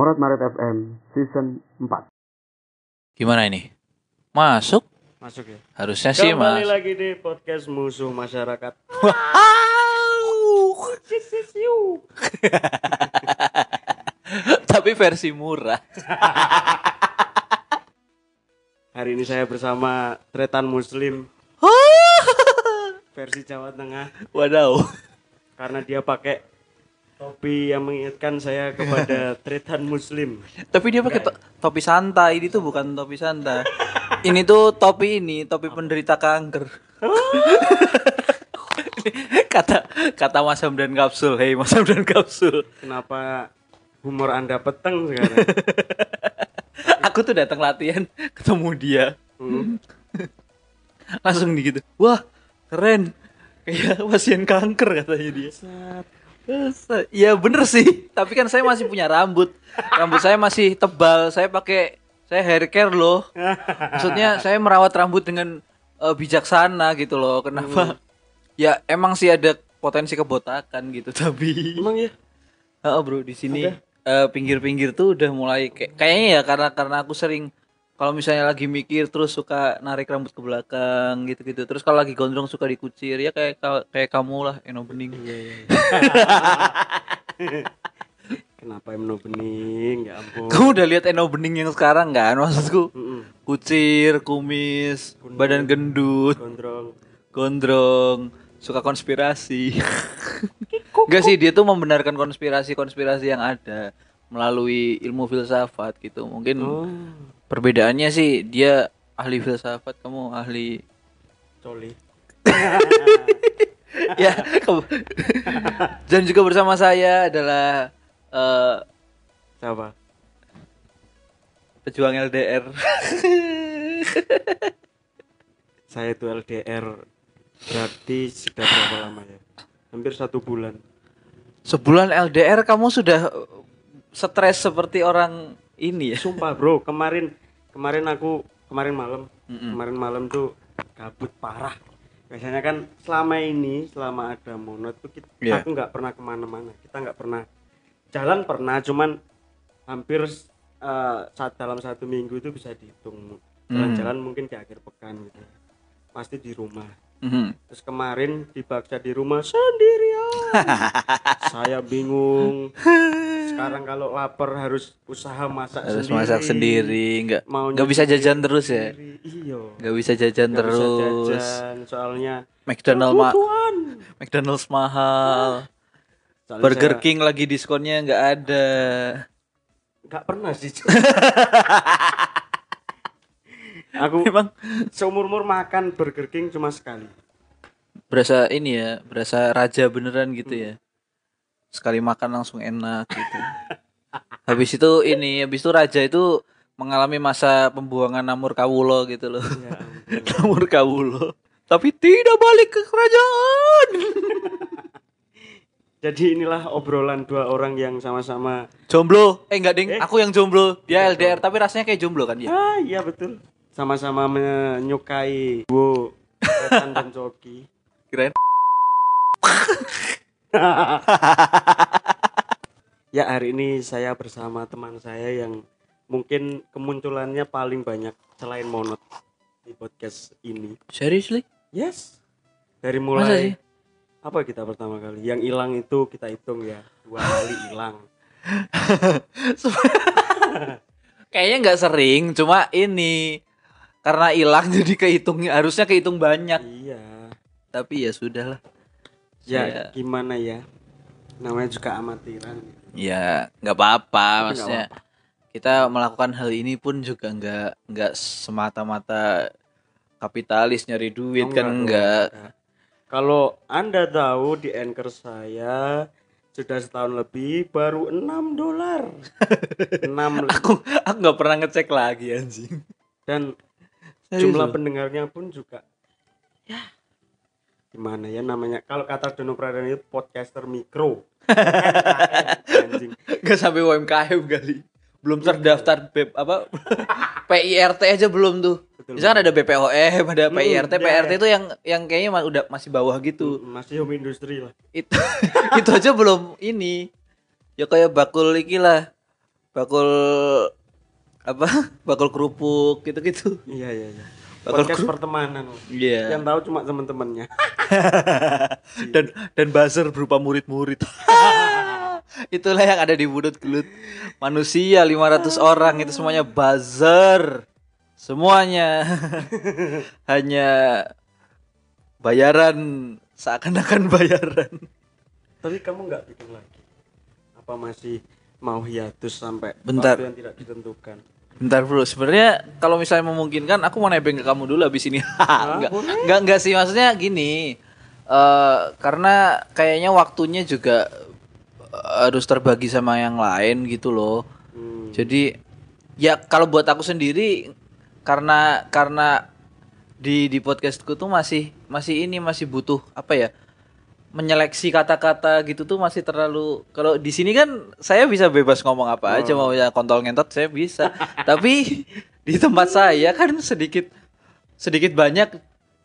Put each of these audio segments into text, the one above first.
Morat Maret FM Season 4 Gimana ini? Masuk? Masuk ya. Harusnya sih Kembali mas. lagi di podcast musuh masyarakat. Tapi versi murah. Hari ini saya bersama Tretan Muslim versi Jawa Tengah Wadaw. karena dia pakai topi yang mengingatkan saya kepada Tretan Muslim. Tapi dia pakai to- topi santai. Ini tuh bukan topi santai. ini tuh topi ini, topi penderita kanker. kata kata Mas Hamdan Kapsul. Hei Mas Hamdan Kapsul. Kenapa humor Anda peteng sekarang? Aku tuh datang latihan ketemu dia. Hmm. Langsung gitu. Wah, keren. Kayak pasien kanker katanya dia. Set. Ya bener sih, tapi kan saya masih punya rambut. Rambut saya masih tebal. Saya pakai saya hair care loh. Maksudnya saya merawat rambut dengan eh, bijaksana gitu loh. Kenapa? Ya emang sih ada potensi kebotakan gitu, tapi Emang ya? Heeh, bro di sini eh, pinggir-pinggir tuh udah mulai kayak kayaknya ya karena karena aku sering kalau misalnya lagi mikir terus suka narik rambut ke belakang gitu-gitu. Terus kalau lagi gondrong suka dikucir ya kayak ka- kayak kamu lah Eno Bening. Iya iya. Kenapa Emno Bening? Ya ampun. Kamu udah lihat Eno Bening yang sekarang kan maksudku? Mm-mm. Kucir, kumis, badan gendut, Gondrong. gondrong, suka konspirasi. Enggak sih dia tuh membenarkan konspirasi-konspirasi yang ada melalui ilmu filsafat gitu. Mungkin Oh, Perbedaannya sih dia ahli filsafat, kamu ahli coli. ya. kamu- Dan juga bersama saya adalah eh, Siapa? pejuang LDR. Saya itu LDR berarti sudah berapa lama ya? Hampir satu bulan. Sebulan LDR kamu sudah stres seperti orang ini ya. Sumpah bro, kemarin kemarin aku kemarin malam kemarin malam tuh gabut parah. Biasanya kan selama ini selama ada monot tuh kita, Iya. aku nggak pernah ke mana-mana. Kita nggak pernah jalan pernah, cuman hampir eh, saat dalam satu minggu itu bisa dihitung jalan-jalan mungkin di akhir pekan gitu. Pasti di rumah. Mhm. Terus kemarin dipaksa di rumah sendirian. Saya bingung. Sekarang kalau lapar harus usaha masak Harus sendiri. masak sendiri, nggak Mau nggak bisa nyuci jajan terus ya. sendiri. Iya. Nggak bisa jajan Nggak bisa terus. jajan, soalnya McDonald ma. McDonald's mahal. Soalnya Burger saya King lagi diskonnya nggak ada. nggak pernah sih. Aku Emang seumur umur makan Burger King cuma sekali. berasa ini ya, berasa raja beneran gitu ya. Sekali makan langsung enak gitu. Habis itu ini, habis itu raja itu mengalami masa pembuangan namur kawulo gitu loh. Ya namur kawulo. Tapi tidak balik ke kerajaan. Jadi inilah obrolan dua orang yang sama-sama jomblo. Eh enggak ding, Eh? aku yang jomblo. Dia LDR tapi rasanya kayak jomblo kan ya. Ah iya betul. Sama-sama menyukai duo Setan dan Coki. Kirain Ya hari ini saya bersama teman saya yang mungkin kemunculannya paling banyak selain monot di podcast ini. seriously? Yes. Dari Masa mulai sih? apa kita pertama kali? Yang hilang itu kita hitung ya dua kali hilang. Kayaknya nggak sering, cuma ini karena hilang jadi kehitung harusnya kehitung banyak. Iya. Tapi ya sudahlah. Ya Saya- gimana ya? Namanya juga amatiran. Ya nggak apa-apa, maksudnya nggak kita melakukan hal ini pun juga nggak nggak semata-mata kapitalis nyari duit Oh, kan enggak. Kalau Anda tahu di anchor saya sudah setahun lebih baru 6 dolar. 6 Aku aku nggak pernah ngecek lagi anjing. dan Serius jumlah pendengarnya pun juga ya gimana ya namanya kalau kata Dono Pradana itu podcaster mikro anjing Nggak sampai UMKM kali. Belum terdaftar BEP apa PIRT aja belum tuh. Betul. Misalkan ada BPOM, ada Hmm, PIRT, ya, PRT ya. itu yang yang kayaknya udah masih bawah gitu. masih home industry lah Itu itu aja belum ini. Ya kayak bakul iki lah. bakul apa bakul kerupuk gitu-gitu Iya iya iya. Podcast grup. pertemanan. Iya. Yang tahu cuma teman-temannya. dan dan buzzer berupa murid-murid itulah yang ada di budut gelut manusia 500 orang itu semuanya buzzer semuanya hanya bayaran seakan-akan bayaran Tapi kamu nggak bikin lagi? Apa masih mau hiatus sampai Bentar. waktu yang tidak ditentukan? Bentar bro, sebenarnya kalau misalnya memungkinkan aku mau nebeng ke kamu dulu habis ini. enggak, enggak, enggak sih maksudnya gini. eh karena kayaknya waktunya juga eh, harus terbagi sama yang lain gitu loh. Hmm. Jadi ya kalau buat aku sendiri karena karena di di podcastku tuh masih masih ini masih butuh apa ya? Menyeleksi kata-kata gitu tuh masih terlalu kalau di sini kan saya bisa bebas ngomong apa aja mau ya kontol ngentot saya bisa. Tapi di tempat saya kan sedikit sedikit banyak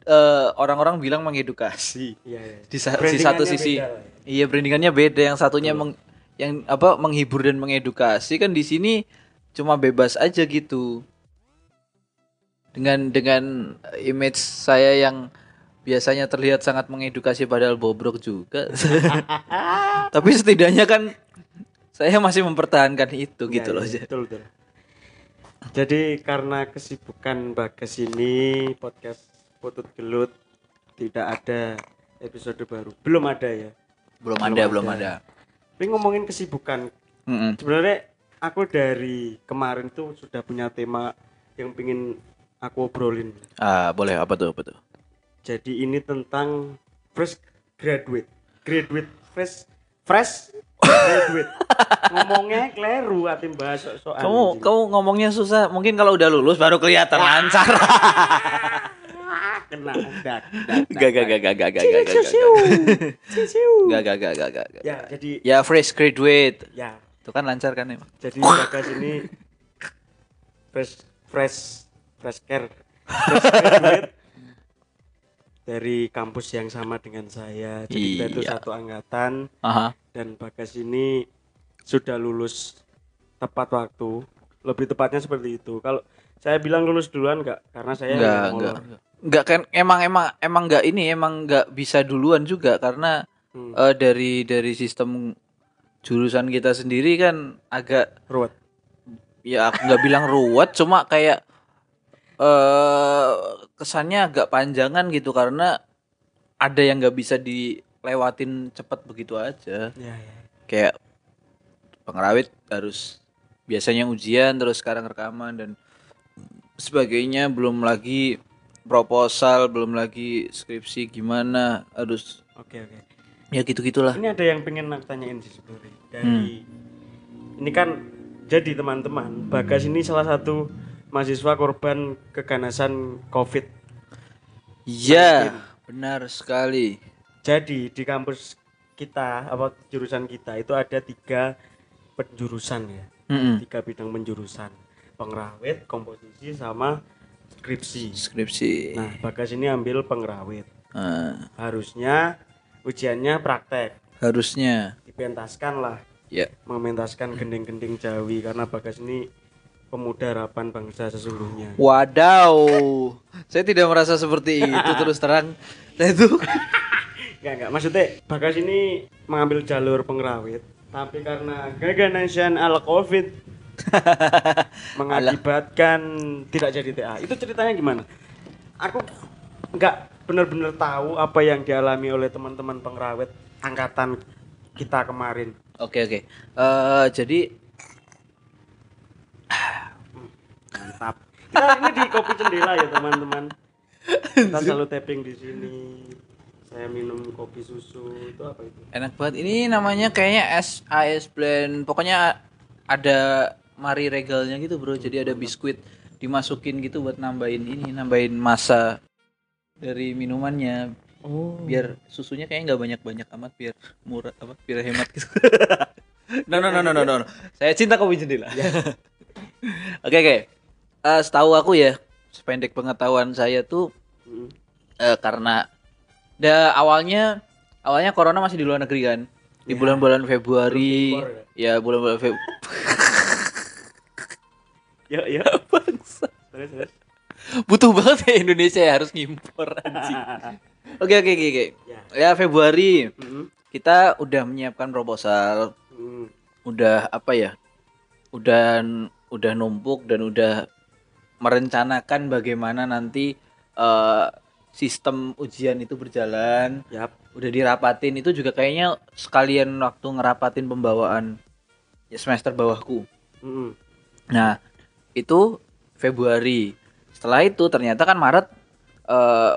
eh, orang-orang bilang mengedukasi. Iya iya. di, sa- di satu sisi. beda ya. iya brandingannya beda. Yang satunya meng, yang apa menghibur dan mengedukasi kan di sini cuma bebas aja gitu. Dengan dengan image saya yang biasanya terlihat sangat mengedukasi padahal bobrok juga tapi setidaknya kan saya masih mempertahankan itu gitu Iya, loh betul betul. Jadi karena kesibukan Bagas ini podcast Putut Gelut tidak ada episode baru. Belum ada ya. belum Belum ada ada. belum ada Tapi ngomongin kesibukan, Mm-mm. sebenarnya aku dari kemarin tuh sudah punya tema yang pingin aku obrolin. ah boleh apa tuh apa tuh Jadi ini tentang fresh graduate, graduate fresh fresh graduate. Ngomongnya kleru atim bahas soal kamu kamu ngomongnya susah. Mungkin kalau udah lulus baru kelihatan lancar. Kena dak, Gak gak gak gak gak gak gak gak gak gak. gak gak Ya, jadi ya fresh graduate. Ya, itu kan lancar kan emang. Jadi Bagas ini fresh fresh fresh care. Fresh graduate dari kampus yang sama dengan saya. Jadi kita itu Iya. satu angkatan aha dan Bagas ini sudah lulus tepat waktu. Lebih tepatnya seperti itu. Kalau saya bilang lulus duluan enggak karena saya enggak enggak enggak kan emang emang emang enggak ini emang enggak bisa duluan juga karena Hmm. eh, dari dari sistem jurusan kita sendiri kan agak Ruwet. ya aku nggak bilang ruwet cuma kayak eh kesannya agak panjangan gitu karena ada yang nggak bisa dilewatin cepat begitu aja Ya, ya. kayak pengrawit harus biasanya ujian terus sekarang rekaman dan sebagainya belum lagi proposal belum lagi skripsi gimana harus Oke, oke. ya gitu gitulah Ini ada yang pengen aku tanyain sih sebenarnya. Dari ini kan jadi teman-teman, Bagas ini salah satu mahasiswa korban keganasan Covid. iya benar sekali Jadi di kampus kita apa jurusan kita itu ada tiga penjurusan ya, Mm-mm. tiga bidang penjurusan, pengrawit, komposisi, sama skripsi. skripsi Nah, Bagas ini ambil pengrawit. Ah, Harusnya ujiannya praktek, harusnya dipentaskan lah. ya mementaskan gending-gending Jawi karena Bagas ini pemuda harapan bangsa sesungguhnya. Wadaw, saya tidak merasa seperti itu terus terang. Saya tuh Enggak enggak, maksudnya Bagas ini mengambil jalur pengrawit, tapi karena gagasan al Covid mengakibatkan tidak jadi TA. Itu ceritanya gimana? Aku enggak benar-benar tahu apa yang dialami oleh teman-teman pengrawit angkatan kita kemarin. Oke oke. Eh, jadi Mantap. Kita ini di kopi cendela ya teman-teman. Kita selalu tapping di sini. Saya minum kopi susu itu apa itu? enak banget. Ini namanya kayaknya es ice blend. Pokoknya ada mari regalnya gitu bro. Jadi ada biskuit dimasukin gitu buat nambahin ini, nambahin masa dari minumannya. Oh. Biar susunya kayaknya nggak banyak-banyak amat, biar murah apa? Biar hemat gitu. no, no no no no no. no. Saya cinta kopi jendela. Oke oke. Eh, setahu aku ya, sependek pengetahuan saya tuh Mm. eh, karena da awalnya awalnya corona masih di luar negeri kan di bulan-bulan Februari Belum impor ya bulan-bulan Feb Ya ya. Bangsa. Terus terus. Butuh banget ya Indonesia ya harus ngimpor anjing. Oke oke oke. Ya. Ya Februari Mm, kita udah menyiapkan proposal, mm. udah apa ya? Udah udah numpuk dan udah merencanakan bagaimana nanti eh, sistem ujian itu berjalan. Yap. Udah dirapatin itu juga kayaknya sekalian waktu ngerapatin pembawaan ya semester bawahku. Mm, Nah, itu Februari. Setelah itu ternyata kan Maret eh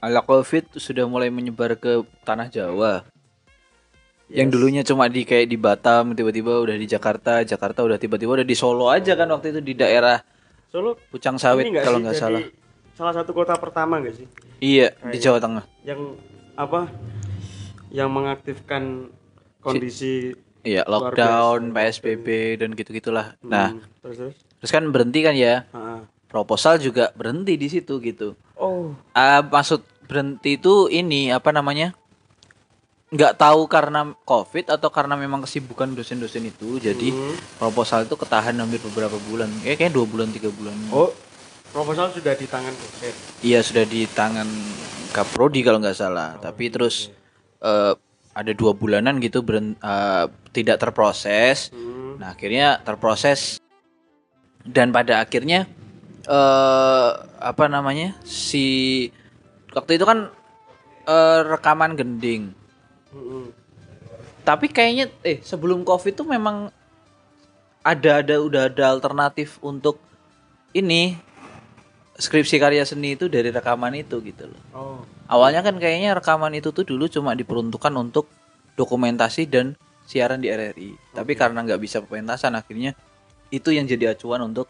ala Covid sudah mulai menyebar ke tanah Jawa. Yang Yes. dulunya cuma di kayak di Batam, tiba-tiba udah di Jakarta, Jakarta udah tiba-tiba udah di Solo aja kan waktu itu di daerah Solo Pucang Sawit nggak kalau nggak salah. Salah satu kota pertama nggak sih? Iya, di Kayak- Jawa Tengah. Yang apa? Yang mengaktifkan kondisi Iya, Luar lockdown. PSBB dan gitu-gitulah. Nah, Hmm, terus terus. terus kan berhenti kan ya. Ah. Proposal juga berhenti di situ gitu. Oh. Ah, maksud berhenti itu ini apa namanya? Nggak tahu karena COVID atau karena memang kesibukan dosen-dosen itu, jadi Hmm. proposal itu ketahan hampir beberapa bulan, kayak kayak dua bulan tiga bulan. Oh, proposal sudah di tangan dosen. Iya sudah di tangan Kaprodi kalau nggak salah, tapi terus eh, ada dua bulanan gitu beren- eh, tidak terproses. Hmm. Nah akhirnya terproses dan pada akhirnya eh apa namanya si waktu itu kan eh, rekaman gending. Hmm. Tapi kayaknya eh sebelum covid tuh memang ada ada udah ada alternatif untuk ini skripsi karya seni itu dari rekaman itu gitu loh. Oh. Awalnya kan kayaknya rekaman itu tuh dulu cuma diperuntukkan untuk dokumentasi dan siaran di RRI. Tapi karena nggak bisa pementasan akhirnya itu yang jadi acuan untuk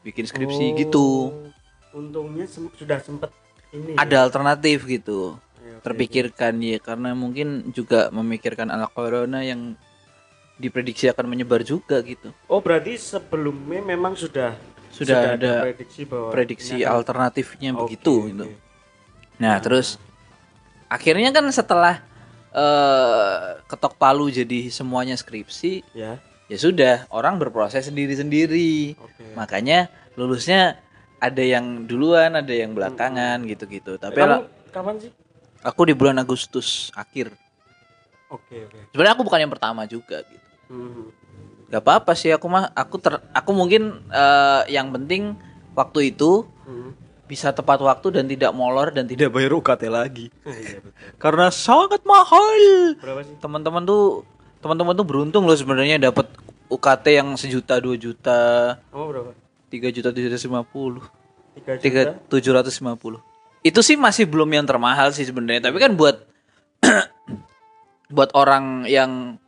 bikin skripsi Oh. gitu. Untungnya sem- sudah sempet ini. Ada alternatif gitu. Oke, Terpikirkan ya karena mungkin juga memikirkan anak corona yang diprediksi akan menyebar juga gitu. Oh, berarti sebelumnya memang sudah Sudah ada prediksi bahwa Prediksi akan- alternatifnya Oke, begitu oke. gitu. Nah, terus akhirnya kan setelah eh ketok palu jadi semuanya skripsi, Ya. ya sudah orang berproses sendiri-sendiri. Oke. Makanya lulusnya ada yang duluan, ada yang belakangan gitu-gitu. Tapi Kamu ala- kapan sih? Aku di bulan Agustus akhir. Oke, oke. Sebenarnya aku bukan yang pertama juga gitu. Hmm. Gak apa-apa sih aku mah aku ter aku mungkin eh, yang penting waktu itu Hmm. bisa tepat waktu dan tidak molor dan tidak bayar UKT lagi. Iya, betul. Karena sangat mahal. Berapa sih? Teman-teman tuh teman-teman tuh beruntung loh sebenarnya dapat UKT yang sejuta dua juta Kamu berapa? tiga juta tujuh ratus lima puluh tiga tujuh ratus lima puluh itu sih masih belum yang termahal sih sebenarnya tapi kan buat buat orang yang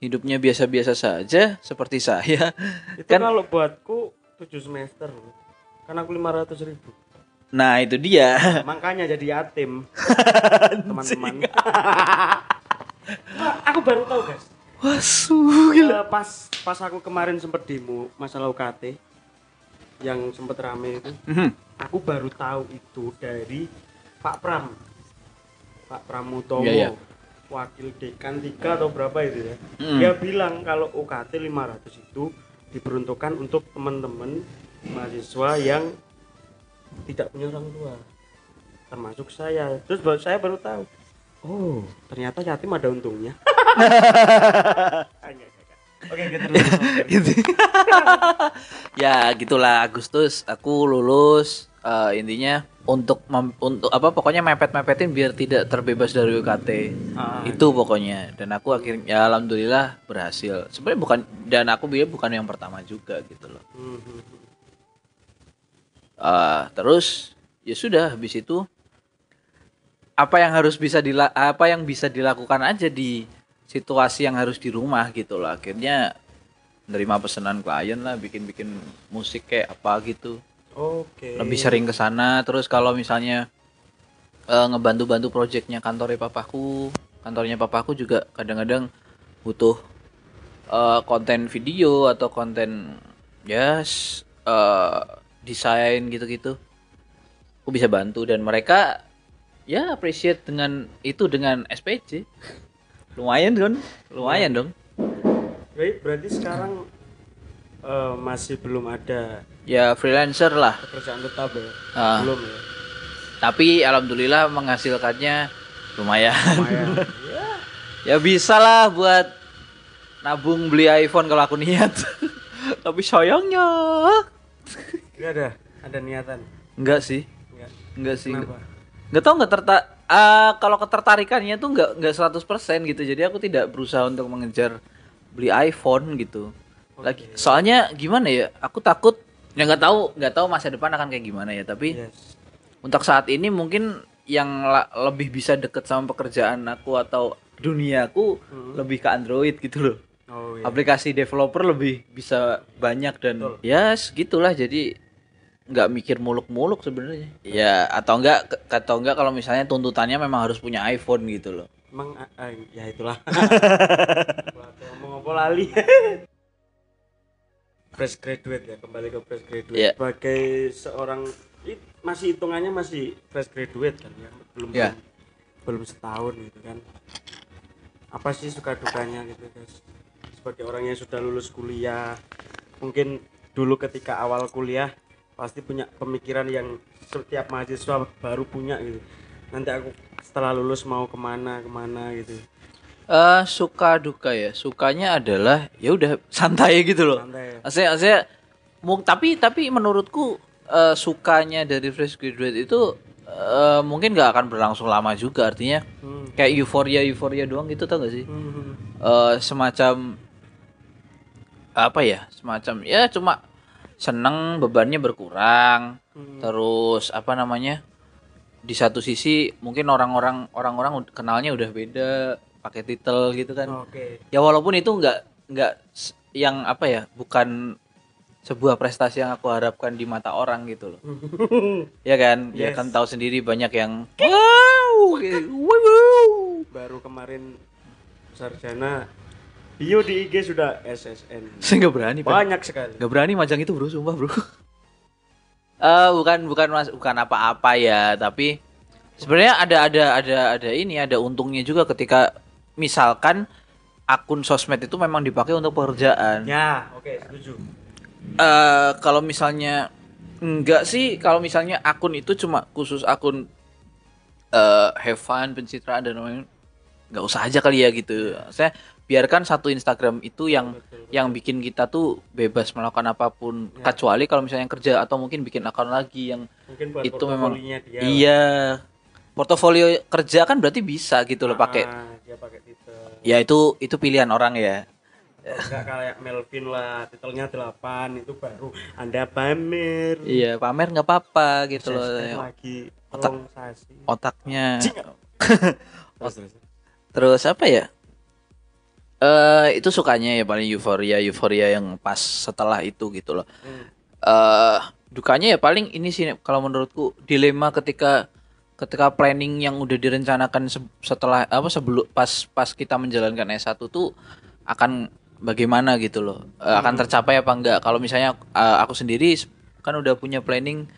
hidupnya biasa-biasa saja seperti saya Itu kan kalau buatku 7 semester. Kan aku 500 ribu. nah itu dia Makanya jadi yatim. Teman-teman. Wah, aku baru tahu, guys. wasu Eh, pas pas aku kemarin sempet demo masalah UKT yang sempet rame itu, Mhm. aku baru tahu itu dari Pak Pram. Pak Pramutomo. Iya, iya. Wakil dekan 3 atau berapa itu ya. Mm. Dia bilang kalau UKT 500 itu diperuntukkan untuk teman-teman mahasiswa yang tidak punya orang tua. Termasuk saya. Terus baru saya baru tahu. Oh, ternyata yatim ada untungnya. Oke. Gitu. ya gitulah Agustus aku lulus eh, intinya untuk mem- untuk apa pokoknya mepet-mepetin biar tidak terbebas dari UKT Ah, itu pokoknya dan aku akhirnya ya alhamdulillah berhasil sebenarnya bukan dan aku biar bukan yang pertama juga gitu loh. Eh, terus ya sudah habis itu apa yang harus bisa dila apa yang bisa dilakukan aja di situasi yang harus di rumah gitu loh. Akhirnya nerima pesanan klien lah bikin-bikin musik kayak apa gitu. Oke. lebih sering ke sana. Terus kalau misalnya eh, ngebantu-bantu proyeknya kantornya papaku kantornya papaku juga kadang-kadang butuh eh, konten video atau konten ya s- eh, desain gitu-gitu. Aku bisa bantu dan mereka ya appreciate dengan itu dengan SPC lumayan kan lumayan dong Baik, berarti sekarang eh, masih belum ada Ya freelancer lah. pekerjaan tetap ya Ah. belum ya Tapi alhamdulillah menghasilkannya lumayan. lumayan ya bisa lah buat nabung beli iPhone kalau aku niat. Tapi sayangnya Ini ada ada niatan enggak sih. enggak Enggak sih. kenapa Enggak tahu enggak terta ah, kalau ketertarikannya tuh enggak enggak 100% gitu. Jadi aku tidak berusaha untuk mengejar beli iPhone gitu. Lagi soalnya gimana ya? Aku takut ya nggak tahu nggak tahu masa depan akan kayak gimana ya, tapi yes untuk saat ini mungkin yang lebih bisa deket sama pekerjaan aku atau duniaku lebih ke Android gitu loh. oh iya Aplikasi developer lebih bisa banyak dan ya segitulah jadi nggak mikir muluk-muluk sebenarnya. Ya atau enggak atau enggak kalau misalnya tuntutannya memang harus punya iPhone gitu loh. emang ah, ya itulah ngomong apa lali fresh graduate ya kembali ke fresh graduate Iya. sebagai seorang i- masih hitungannya masih fresh graduate kan ya belum Iya. belum setahun gitu kan apa sih suka dukanya gitu guys sebagai orang yang sudah lulus kuliah mungkin dulu ketika awal kuliah pasti punya pemikiran yang setiap mahasiswa baru punya gitu nanti aku setelah lulus mau ke mana ke mana gitu Eh suka duka ya. Sukanya adalah ya udah santai gitu loh. santai ya. Saya saya mung- tapi tapi menurutku eh, sukanya dari fresh graduate itu eh, mungkin nggak akan berlangsung lama juga artinya Hmm. kayak euforia euforia doang gitu tau gak sih Hmm. Eh, semacam apa ya semacam ya cuma seneng bebannya berkurang Hmm. terus apa namanya di satu sisi mungkin orang-orang orang-orang kenalnya udah beda pakai titel gitu kan Oke. ya walaupun itu nggak nggak yang apa ya bukan sebuah prestasi yang aku harapkan di mata orang gitu loh ya kan ya Yes. kan tahu sendiri banyak yang wow. Baru kemarin sarjana bio di IG sudah SSN. saya nggak berani Pak. Banyak sekali. nggak berani majang itu bro sumpah bro Eh bukan bukan mas bukan apa-apa ya tapi sebenarnya ada ada ada ada ini ada untungnya juga ketika misalkan akun sosmed itu memang dipakai untuk pekerjaan Ya, oke, setuju. eh kalau misalnya enggak sih kalau misalnya akun itu cuma khusus akun eh have fun pencitraan dan lain-lain nggak usah aja kali ya gitu saya biarkan satu Instagram itu yang yang bikin kita tuh bebas melakukan apa pun. Kecuali kalau misalnya kerja atau mungkin bikin akun lagi yang Mungkin buat itu memang dia. iya. Portofolio kerja kan berarti bisa gitu loh pakai. Ah, dia pakai titel. ya itu itu pilihan orang ya. Enggak kayak Melvin lah, titelnya 8 itu baru Anda pamer. iya pamer nggak apa-apa gitu loh. Lagi Otak- otaknya. Terus, terus. Terus apa ya? Eh itu sukanya ya paling euforia euforia yang pas setelah itu gitu loh. Hmm. Eh dukanya ya paling ini sih kalau menurutku dilema ketika ketika planning yang udah direncanakan se- setelah apa sebelum pas pas kita menjalankan S1 tuh akan bagaimana gitu loh. Eh, akan tercapai apa enggak? Kalau misalnya eh, aku sendiri kan udah punya planning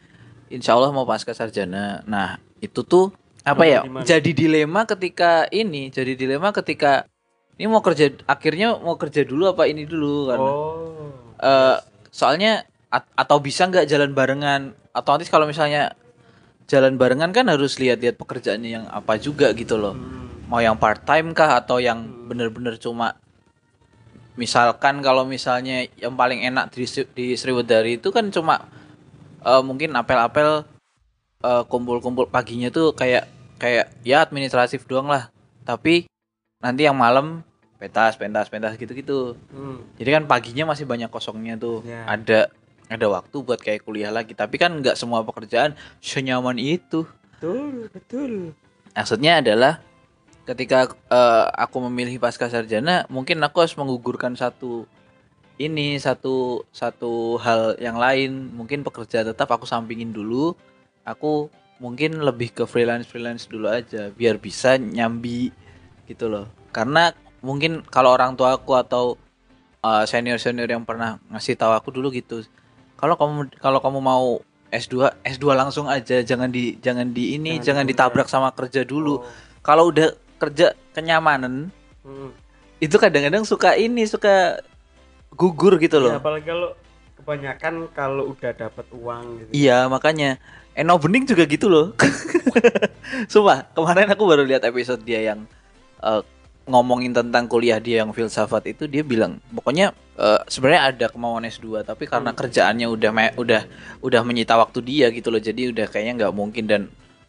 insya Allah mau pasca sarjana. Nah, itu tuh apa ya? Jadi dilema ketika ini, jadi dilema ketika ini mau kerja akhirnya mau kerja dulu apa ini dulu kan. Oh. Eh, soalnya at- atau bisa nggak jalan barengan otomatis kalau misalnya jalan barengan kan harus lihat-lihat pekerjaannya yang apa juga gitu loh Hmm. mau yang part time kah atau yang bener-bener cuma misalkan kalau misalnya yang paling enak di, di Sriwedari itu kan cuma eh, mungkin apel-apel eh, kumpul-kumpul paginya tuh kayak kayak ya administratif doang lah tapi nanti yang malam pentas pentas pentas gitu-gitu Hmm. jadi kan paginya masih banyak kosongnya tuh. Ya. Ada ada waktu buat kayak kuliah lagi. Tapi kan nggak semua pekerjaan senyaman itu. Betul, betul. Maksudnya adalah ketika eh, aku memilih pasca sarjana, mungkin aku harus menggugurkan satu ini satu satu hal yang lain. Mungkin pekerja tetap aku sampingin dulu. Aku mungkin lebih ke freelance freelance dulu aja biar bisa nyambi gitu loh. Karena mungkin kalau orang tua aku atau senior senior yang pernah ngasih tahu aku dulu gitu. Kalau kamu kalau kamu mau S2 S2 langsung aja jangan di jangan di ini jangan, Jangan ditabrak sama kerja dulu. Oh. Kalau udah kerja kenyamanan Hmm. itu kadang-kadang suka ini suka gugur gitu loh Ya, apalagi kalau kebanyakan kalau udah dapat uang gitu. Iya makanya Eno Bening juga gitu loh. Sumpah kemarin aku baru lihat episode dia yang eh, ngomongin tentang kuliah dia yang filsafat itu dia bilang pokoknya eh, sebenarnya ada kemauan S2 tapi karena kerjaannya udah me- udah udah menyita waktu dia gitu loh jadi udah kayaknya nggak mungkin dan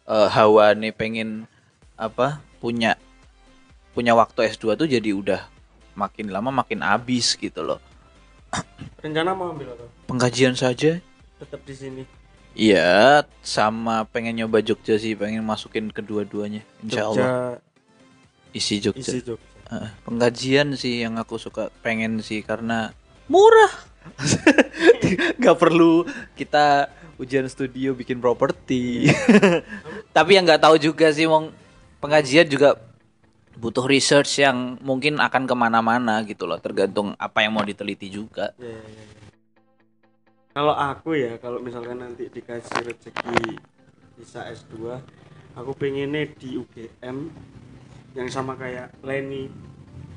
eh, hawa nih pengen apa punya punya waktu S2 tuh jadi udah makin lama makin habis gitu loh. Rencana mau ambil apa? Pengkajian saja Tetap di sini. Iya, sama pengen nyoba Jogja sih, pengen masukin kedua-duanya. Insya Jogja, Allah isi Jogja. isi Jogja. Heeh, pengkajian sih yang aku suka, pengen sih karena murah. Gak perlu kita ujian studio bikin properti. Tapi yang nggak tahu juga sih, mau pengajian juga butuh research yang mungkin akan ke mana-mana gitu loh, tergantung apa yang mau diteliti juga. Ya, ya, ya. Kalau aku ya, kalau misalkan nanti dikasih rezeki bisa S2, aku pengennya di UGM yang sama kayak Leni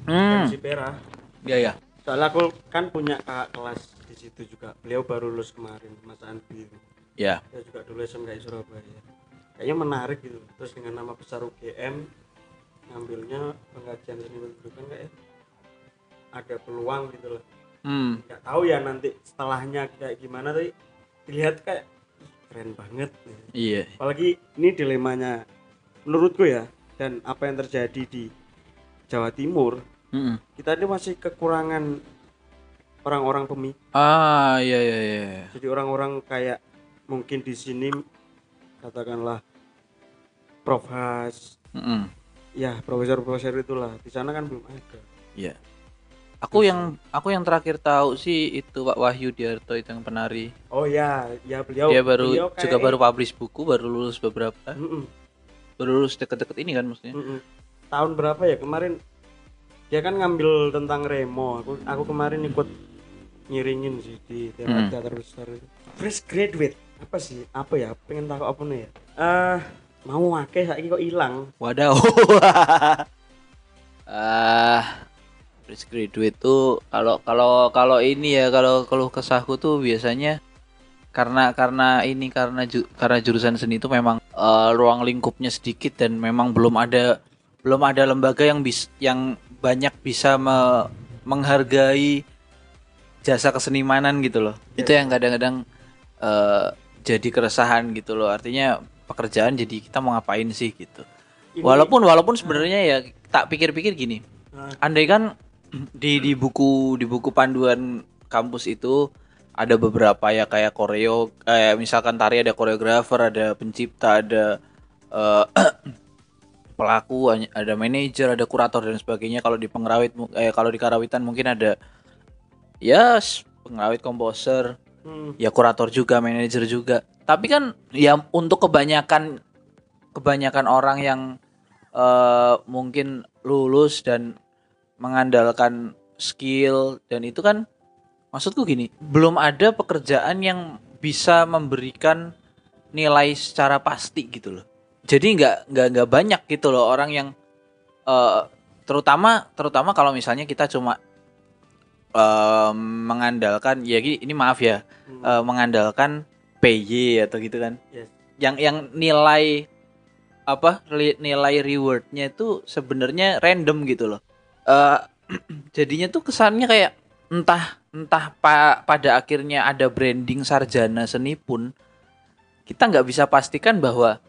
Hmm, MC Pera. ya ya. Soalnya aku kan punya kakak kelas di situ juga. Beliau baru lulus kemarin, Mas Andi. itu. Ya. Saya juga dulu SMK Surabaya. Kayaknya menarik gitu. Terus dengan nama besar UGM ngambilnya pengajian seni pendidikan kayak ada peluang gitu loh. Hmm, nggak tahu ya nanti setelahnya kayak gimana tapi dilihat kayak "Ih, keren banget iya. apalagi ini dilemanya menurutku ya dan apa yang terjadi di Jawa Timur Mm-mm. kita ini masih kekurangan orang-orang pemikir Ah, iya iya iya. jadi orang-orang kayak mungkin di sini katakanlah Prof Has Mm-mm. ya profesor-profesor itulah di sana kan belum ada Iya. Aku yang aku yang terakhir tahu sih itu Pak Wahyu Diarto itu yang penari. oh ya ya beliau Dia baru beliau juga kayak- baru publish buku, baru lulus beberapa. Mm-mm. Baru lulus deket-deket ini kan maksudnya. Mm-mm. tahun berapa ya? Kemarin dia kan ngambil tentang Remo. Aku aku kemarin ikut ngiringin sih di teater teater besar itu. Fresh graduate. Apa sih? Apa ya? Pengen tahu apa nih ya? Eh mau akeh saiki kok hilang. Wadaw. ah, fresh graduate tuh kalau kalau kalau ini ya kalau kalau kesahku tuh biasanya karena karena ini karena ju- karena jurusan seni itu memang eh, ruang lingkupnya sedikit dan memang belum ada belum ada lembaga yang bis yang banyak bisa me- menghargai jasa kesenimanan gitu loh. Itu yang kadang-kadang eh, jadi keresahan gitu loh. Artinya pekerjaan jadi kita mau ngapain sih gitu. Ini- Walaupun walaupun sebenarnya ya tak pikir-pikir gini. Nah. Andai kan di di buku di buku panduan kampus itu ada beberapa ya kayak koreo kayak misalkan tari ada koreografer, ada pencipta, ada eh, pelaku, ada manajer, ada kurator dan sebagainya. Kalau di pengrawit eh kalau di karawitan mungkin ada ya s- pengrawit komposer, Hmm, ya kurator juga, manajer juga. Tapi kan ya untuk kebanyakan kebanyakan orang yang eh, mungkin lulus dan mengandalkan skill dan itu kan maksudku gini, belum ada pekerjaan yang bisa memberikan nilai secara pasti gitu loh. Jadi nggak nggak nggak banyak gitu loh orang yang eh, terutama terutama kalau misalnya kita cuma eh, mengandalkan ya ini maaf ya hmm. eh, mengandalkan PY atau gitu kan. Yes. Yang yang nilai apa nilai rewardnya itu sebenarnya random gitu loh. Eh jadinya tuh kesannya kayak entah entah pa- pada akhirnya ada branding sarjana seni pun kita nggak bisa pastikan bahwa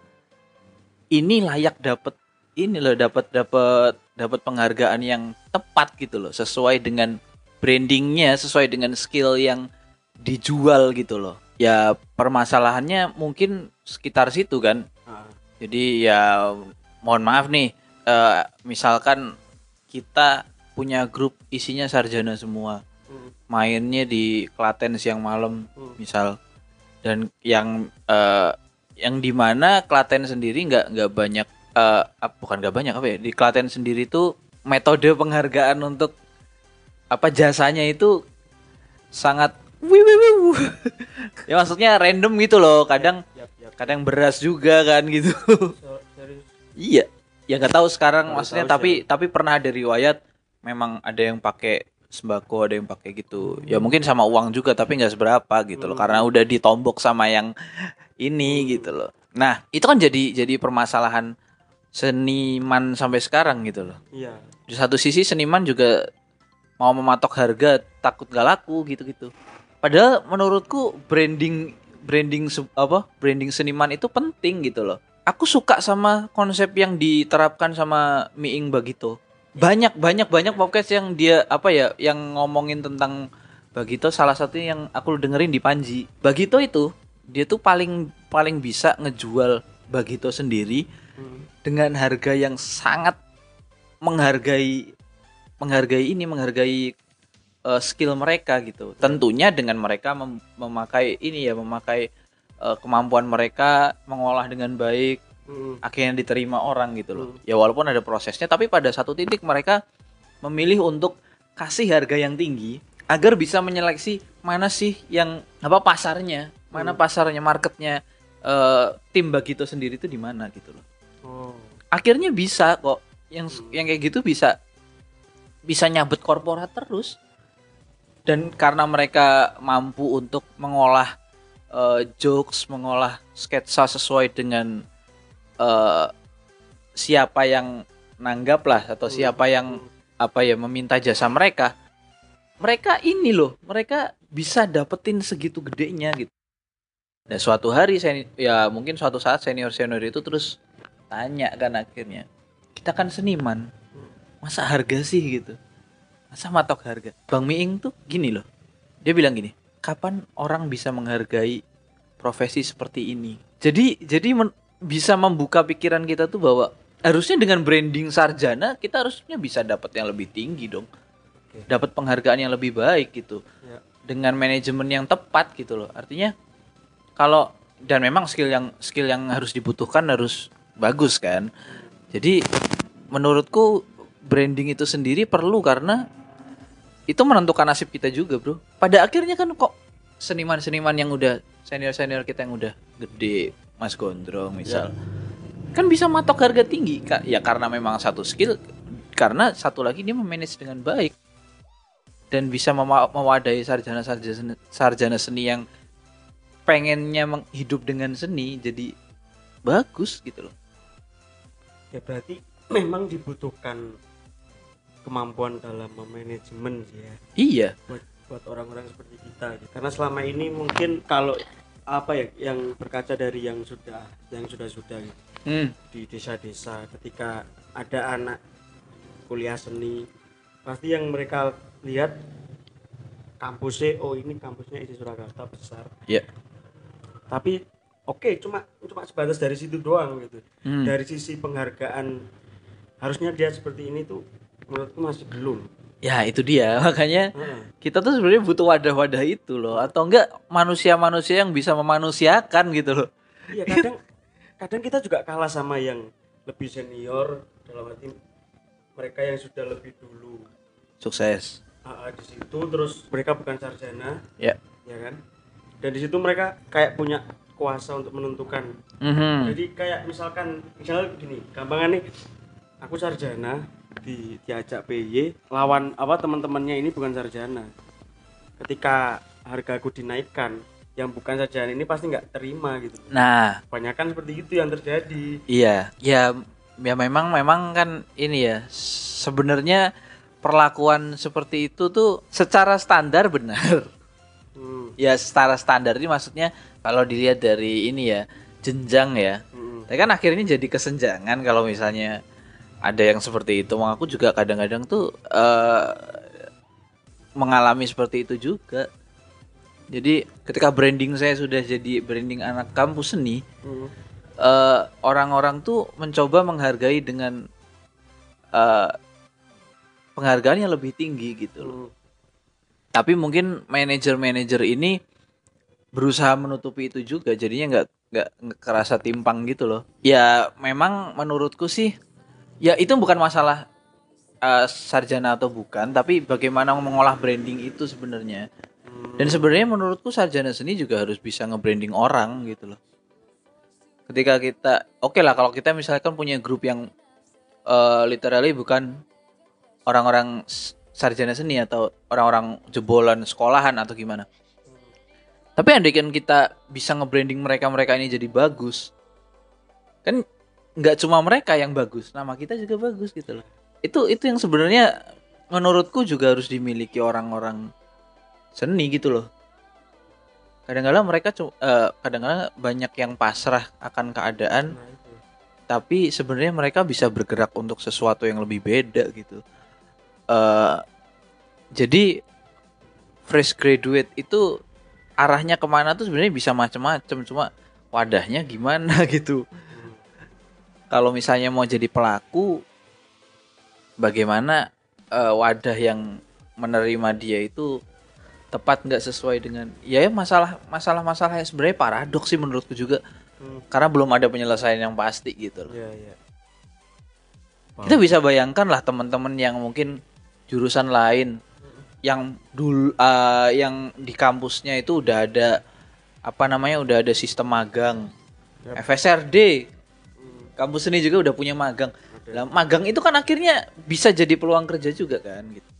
ini layak dapat ini loh dapat dapat dapat penghargaan yang tepat gitu loh sesuai dengan brandingnya sesuai dengan skill yang dijual gitu loh. Ya permasalahannya mungkin sekitar situ kan. Ah, jadi ya mohon maaf nih eh, misalkan kita punya grup isinya sarjana semua mainnya di Klaten siang malam hmm. misal dan yang eh, yang di mana Klaten sendiri nggak nggak banyak eh, ap- bukan nggak banyak apa ya di Klaten sendiri tuh metode penghargaan untuk apa jasanya itu sangat wiu. ya maksudnya random gitu loh kadang Yap, yap. kadang beras juga kan gitu So- iya ya nggak tahu sekarang Nggak maksudnya tahu tapi tapi pernah ada riwayat memang ada yang pakai sembako ada yang pakai gitu ya mungkin sama uang juga tapi nggak seberapa gitu loh karena udah ditombok sama yang ini gitu loh nah itu kan jadi jadi permasalahan seniman sampai sekarang gitu loh iya di satu sisi seniman juga mau mematok harga takut gak laku gitu-gitu. Padahal menurutku branding branding apa branding seniman itu penting gitu loh. Aku suka sama konsep yang diterapkan sama Miing Bagito. Banyak banyak banyak podcast yang dia apa ya yang ngomongin tentang Bagito salah satunya yang aku dengerin di Panji. Bagito itu dia tuh paling paling bisa ngejual Bagito sendiri Hmm. dengan harga yang sangat menghargai menghargai ini menghargai eh, skill mereka gitu tentunya dengan mereka mem- memakai ini ya memakai eh, kemampuan mereka mengolah dengan baik Hmm. akhirnya diterima orang gitu loh. Ya walaupun ada prosesnya tapi pada satu titik mereka memilih untuk kasih harga yang tinggi agar bisa menyeleksi mana sih yang apa pasarnya mana pasarnya marketnya eh, tim Bagito sendiri itu di mana gitu loh. Oh. Akhirnya bisa kok. Yang yang kayak gitu bisa bisa nyabet korporat terus. Dan karena mereka mampu untuk mengolah eh, jokes mengolah sketsa sesuai dengan eh, siapa yang nanggap lah atau siapa yang apa ya meminta jasa mereka mereka ini loh mereka bisa dapetin segitu gedenya gitu. Dan suatu hari saya ya mungkin suatu saat senior senior itu terus tanya kan akhirnya kita kan seniman masa harga sih? gitu. Masa matok harga? Bang Miing tuh gini loh dia bilang gini kapan orang bisa menghargai profesi seperti ini? Jadi jadi men- bisa membuka pikiran kita tuh bahwa harusnya dengan branding sarjana kita harusnya bisa dapat yang lebih tinggi dong. Dapat penghargaan yang lebih baik gitu. Ya. dengan manajemen yang tepat gitu loh. Artinya kalau dan memang skill yang skill yang harus dibutuhkan harus bagus kan. Jadi menurutku branding itu sendiri perlu karena itu menentukan nasib kita juga bro. Pada akhirnya kan kok seniman-seniman yang udah senior-senior kita yang udah gede Mas Gondrong misal. Kan bisa matok harga tinggi ya karena memang satu skill karena satu lagi dia memanage dengan baik. Dan bisa mema- mewadai sarjana-sarjana sarjana seni yang pengennya meng- hidup dengan seni jadi bagus gitu loh. Ya berarti memang dibutuhkan kemampuan dalam memanajemen ya. Iya. Buat buat orang-orang seperti kita gitu. karena selama ini mungkin kalau apa ya yang berkaca dari yang sudah yang sudah sudah gitu, hmm. di desa-desa ketika ada anak kuliah seni pasti yang mereka lihat kampusnya oh ini kampusnya isi Surakarta besar. Ya. Tapi oke cuma cuma sebatas dari situ doang gitu. Hmm. dari sisi penghargaan harusnya dia seperti ini tuh menurutku masih belum ya itu dia. Makanya Heeh. kita tuh sebenarnya butuh wadah-wadah itu loh. Atau enggak manusia-manusia yang bisa memanusiakan gitu loh. Iya kadang kadang kita juga kalah sama yang lebih senior dalam arti mereka yang sudah lebih dulu. Sukses. AA di situ terus mereka bukan sarjana ya. ya kan? Dan di situ mereka kayak punya kuasa untuk menentukan. Mhm. jadi kayak misalkan misalnya gini gampangan nih. Aku sarjana di diajak PY lawan apa teman-temannya ini bukan sarjana. Ketika hargaku dinaikkan yang bukan sarjana ini pasti nggak terima gitu. Nah. Kebanyakan seperti itu yang terjadi. Iya. Ya ya memang memang kan ini ya sebenarnya perlakuan seperti itu tuh secara standar benar. Hmm. ya secara standar ini maksudnya kalau dilihat dari ini ya jenjang ya. Hmm. tapi kan akhirnya jadi kesenjangan kalau misalnya ada yang seperti itu. Aku juga kadang-kadang tuh eh, mengalami seperti itu juga. Jadi ketika branding saya sudah jadi branding anak kampus seni hmm. eh, orang-orang tuh mencoba menghargai dengan eh, penghargaan yang lebih tinggi gitu loh. Hmm. tapi mungkin manajer-manajer ini berusaha menutupi itu juga. Jadinya nggak nggak kerasa timpang gitu loh. Ya memang menurutku sih ya itu bukan masalah eh, sarjana atau bukan tapi bagaimana mengolah branding itu sebenarnya. Dan sebenarnya menurutku sarjana seni juga harus bisa nge-branding orang gitu loh. Ketika kita oke lah kalau kita misalkan punya grup yang eh, literally bukan orang-orang sarjana seni atau orang-orang jebolan sekolahan atau gimana. Tapi andaikan kita bisa nge-branding mereka-mereka ini jadi bagus, kan nggak cuma mereka yang bagus, nama kita juga bagus gitu loh. Itu itu yang sebenarnya menurutku juga harus dimiliki orang-orang seni gitu loh. Kadang-kadang mereka eh, kadang-kadang banyak yang pasrah akan keadaan, Nah, itu. tapi sebenarnya mereka bisa bergerak untuk sesuatu yang lebih beda gitu. eh jadi fresh graduate itu arahnya ke mana tuh sebenarnya bisa macam-macam, cuma wadahnya gimana gitu. Kalau misalnya mau jadi pelaku, bagaimana eh, wadah yang menerima dia itu tepat nggak sesuai dengan ya ya, masalah masalah masalah yang sebenarnya paradoks sih menurutku juga Hmm. karena belum ada penyelesaian yang pasti gitu loh. Iya, iya. Kita bisa bayangkan lah teman-teman yang mungkin jurusan lain yang dulu eh, yang di kampusnya itu udah ada apa namanya udah ada sistem magang. Yap. FSRD. Kampus seni juga udah punya magang. Lah magang itu kan akhirnya bisa jadi peluang kerja juga kan gitu.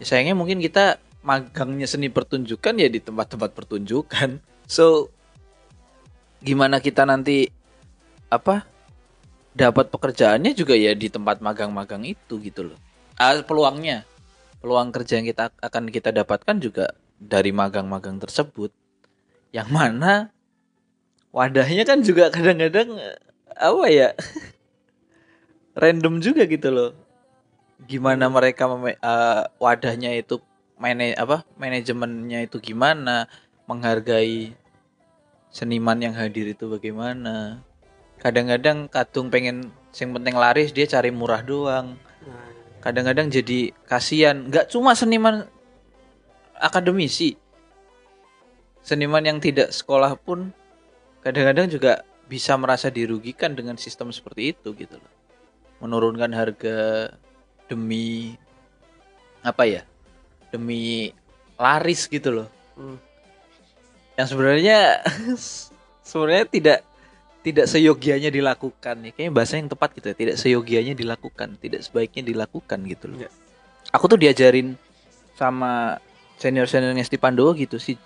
Ya, sayangnya mungkin kita magangnya seni pertunjukan ya di tempat-tempat pertunjukan. So gimana kita nanti apa dapat pekerjaannya juga ya di tempat magang-magang itu gitu loh. Ah, peluangnya, peluang kerja yang kita akan kita dapatkan juga dari magang-magang tersebut. Yang mana wadahnya kan juga kadang-kadang eh, apa ya random juga gitu loh. Gimana mereka eh, wadahnya itu mana apa manajemennya itu gimana, menghargai seniman yang hadir itu bagaimana. Kadang-kadang kadung pengen yang penting laris dia cari murah doang. Kadang-kadang jadi kasihan, nggak cuma seniman akademisi. Seniman yang tidak sekolah pun kadang-kadang juga bisa merasa dirugikan dengan sistem seperti itu gitu loh. Menurunkan harga demi apa ya? Demi laris gitu loh. hmm. Yang sebenarnya sebenarnya tidak tidak seyogianya dilakukan nih. Kayaknya bahasa yang tepat gitu ya. Tidak seyogianya dilakukan, tidak sebaiknya dilakukan gitu loh. Iya. Aku tuh diajarin sama senior-seniornya Stepan Pandowo gitu sih.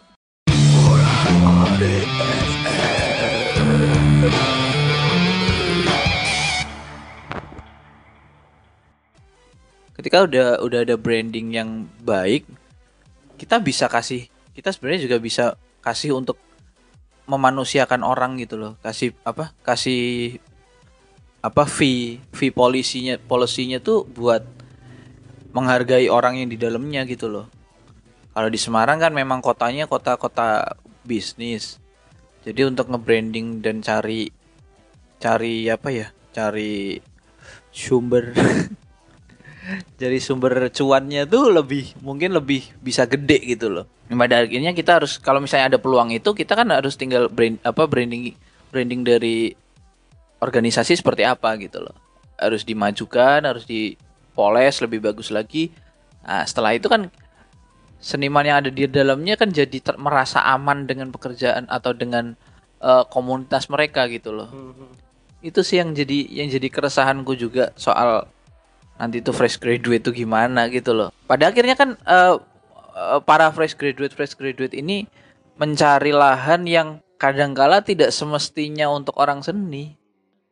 Ketika udah udah ada branding yang baik, kita bisa kasih kita sebenarnya juga bisa kasih untuk memanusiakan orang gitu loh. Kasih apa? Kasih apa fee fee polisinya polisinya tuh buat menghargai orang yang di dalamnya gitu loh. Kalau di Semarang kan memang kotanya kota-kota bisnis jadi untuk nge-branding dan cari cari apa ya cari sumber jadi sumber cuannya tuh lebih mungkin lebih bisa gede gitu loh. Pada akhirnya kita harus kalau misalnya ada peluang itu kita kan harus tinggal brand apa branding branding dari organisasi seperti apa gitu loh. Harus dimajukan, harus dipoles lebih bagus lagi. Nah, setelah itu kan seniman yang ada di dalamnya kan jadi ter- merasa aman dengan pekerjaan atau dengan eh, komunitas mereka gitu loh. Hmm, hmm. Itu sih yang jadi yang jadi keresahanku juga soal nanti tuh fresh graduate tuh gimana gitu loh. Pada akhirnya kan eh, para fresh graduate fresh graduate ini mencari lahan yang kadangkala tidak semestinya untuk orang seni.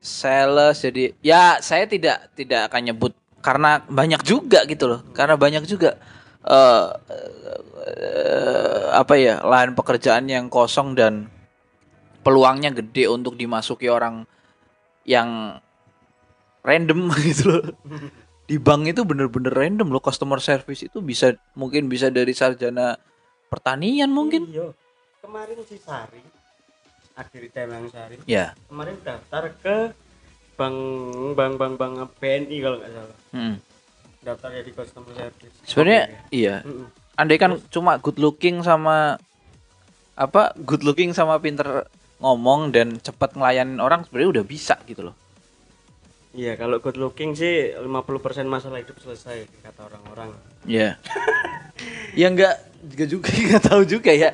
Sales jadi ya saya tidak tidak akan nyebut karena banyak juga gitu loh. Karena banyak juga eh eh, apa ya lahan pekerjaan yang kosong dan peluangnya gede untuk dimasuki orang yang random gitu loh di bank itu bener-bener random loh customer service itu bisa mungkin bisa dari sarjana pertanian mungkin Iya. Kemarin si Sari akhir Temang Sari ya kemarin daftar ke bank bank bank bank BNI kalau nggak salah hmm. Daftar jadi customer service sebenarnya Oke. iya. Mm-mm. andai kan cuma good looking sama apa good looking sama pinter ngomong dan cepat ngelayanin orang sebenarnya udah bisa gitu loh. Iya kalau good looking sih 50% masalah hidup selesai kata orang-orang. Ya ya enggak juga juga nggak tahu juga ya.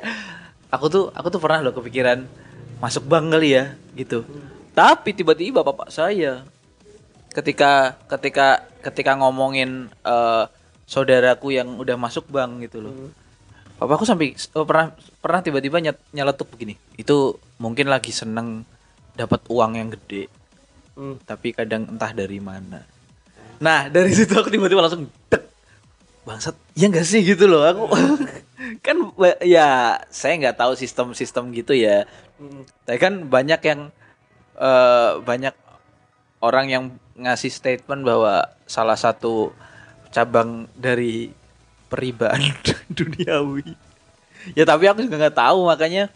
Aku tuh aku tuh pernah loh kepikiran masuk bank kali ya gitu. Tapi tiba-tiba bapak saya ketika ketika ketika ngomongin eh, saudaraku yang udah masuk bank gitu loh. Papaku sampai oh, pernah pernah tiba-tiba nyet- nyeletuk begini. Itu mungkin lagi seneng dapat uang yang gede, Hmm. tapi kadang entah dari mana. Nah, dari situ aku tiba-tiba langsung dek. Bangsat, ya enggak sih gitu loh. Aku kan ya saya nggak tahu sistem-sistem gitu ya. Hmm. Tapi kan banyak yang eh, banyak orang yang ngasih statement bahwa salah satu cabang dari peribaan duniawi. Ya tapi aku juga nggak tahu makanya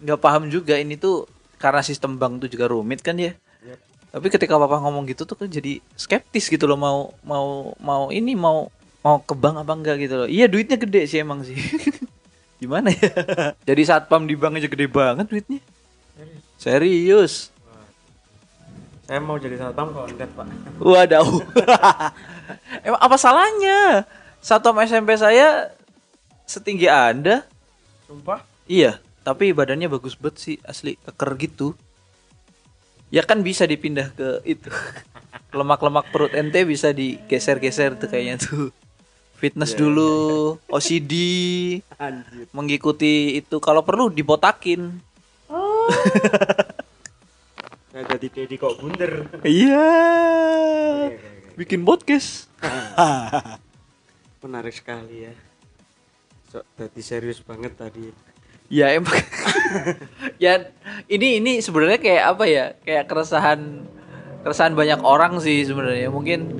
nggak paham juga ini tuh karena sistem bank tuh juga rumit kan ya. Yep. Tapi ketika papa ngomong gitu tuh kan jadi skeptis gitu loh mau mau mau ini mau mau ke bank apa enggak gitu loh. Iya duitnya gede sih emang sih. Gimana ya? jadi satpam di bank aja gede banget duitnya. Serius. Saya mau jadi satpam konten, Pak. Waduh. Emang apa salahnya? Satpam SMP saya setinggi Anda. Sumpah? Iya, tapi badannya bagus banget sih, asli keker gitu. Ya kan bisa dipindah ke itu. Lemak-lemak perut ente bisa digeser-geser tuh kayaknya tuh. Fitness dulu, OCD, Anjir. mengikuti itu kalau perlu dibotakin. Saya jadi Dedi kok bunder. Iya. Bikin podcast. Menarik sekali ya. So, jadi serius banget tadi. Ya emang ya ini ini sebenarnya kayak apa ya? Kayak keresahan keresahan banyak orang sih sebenarnya. Mungkin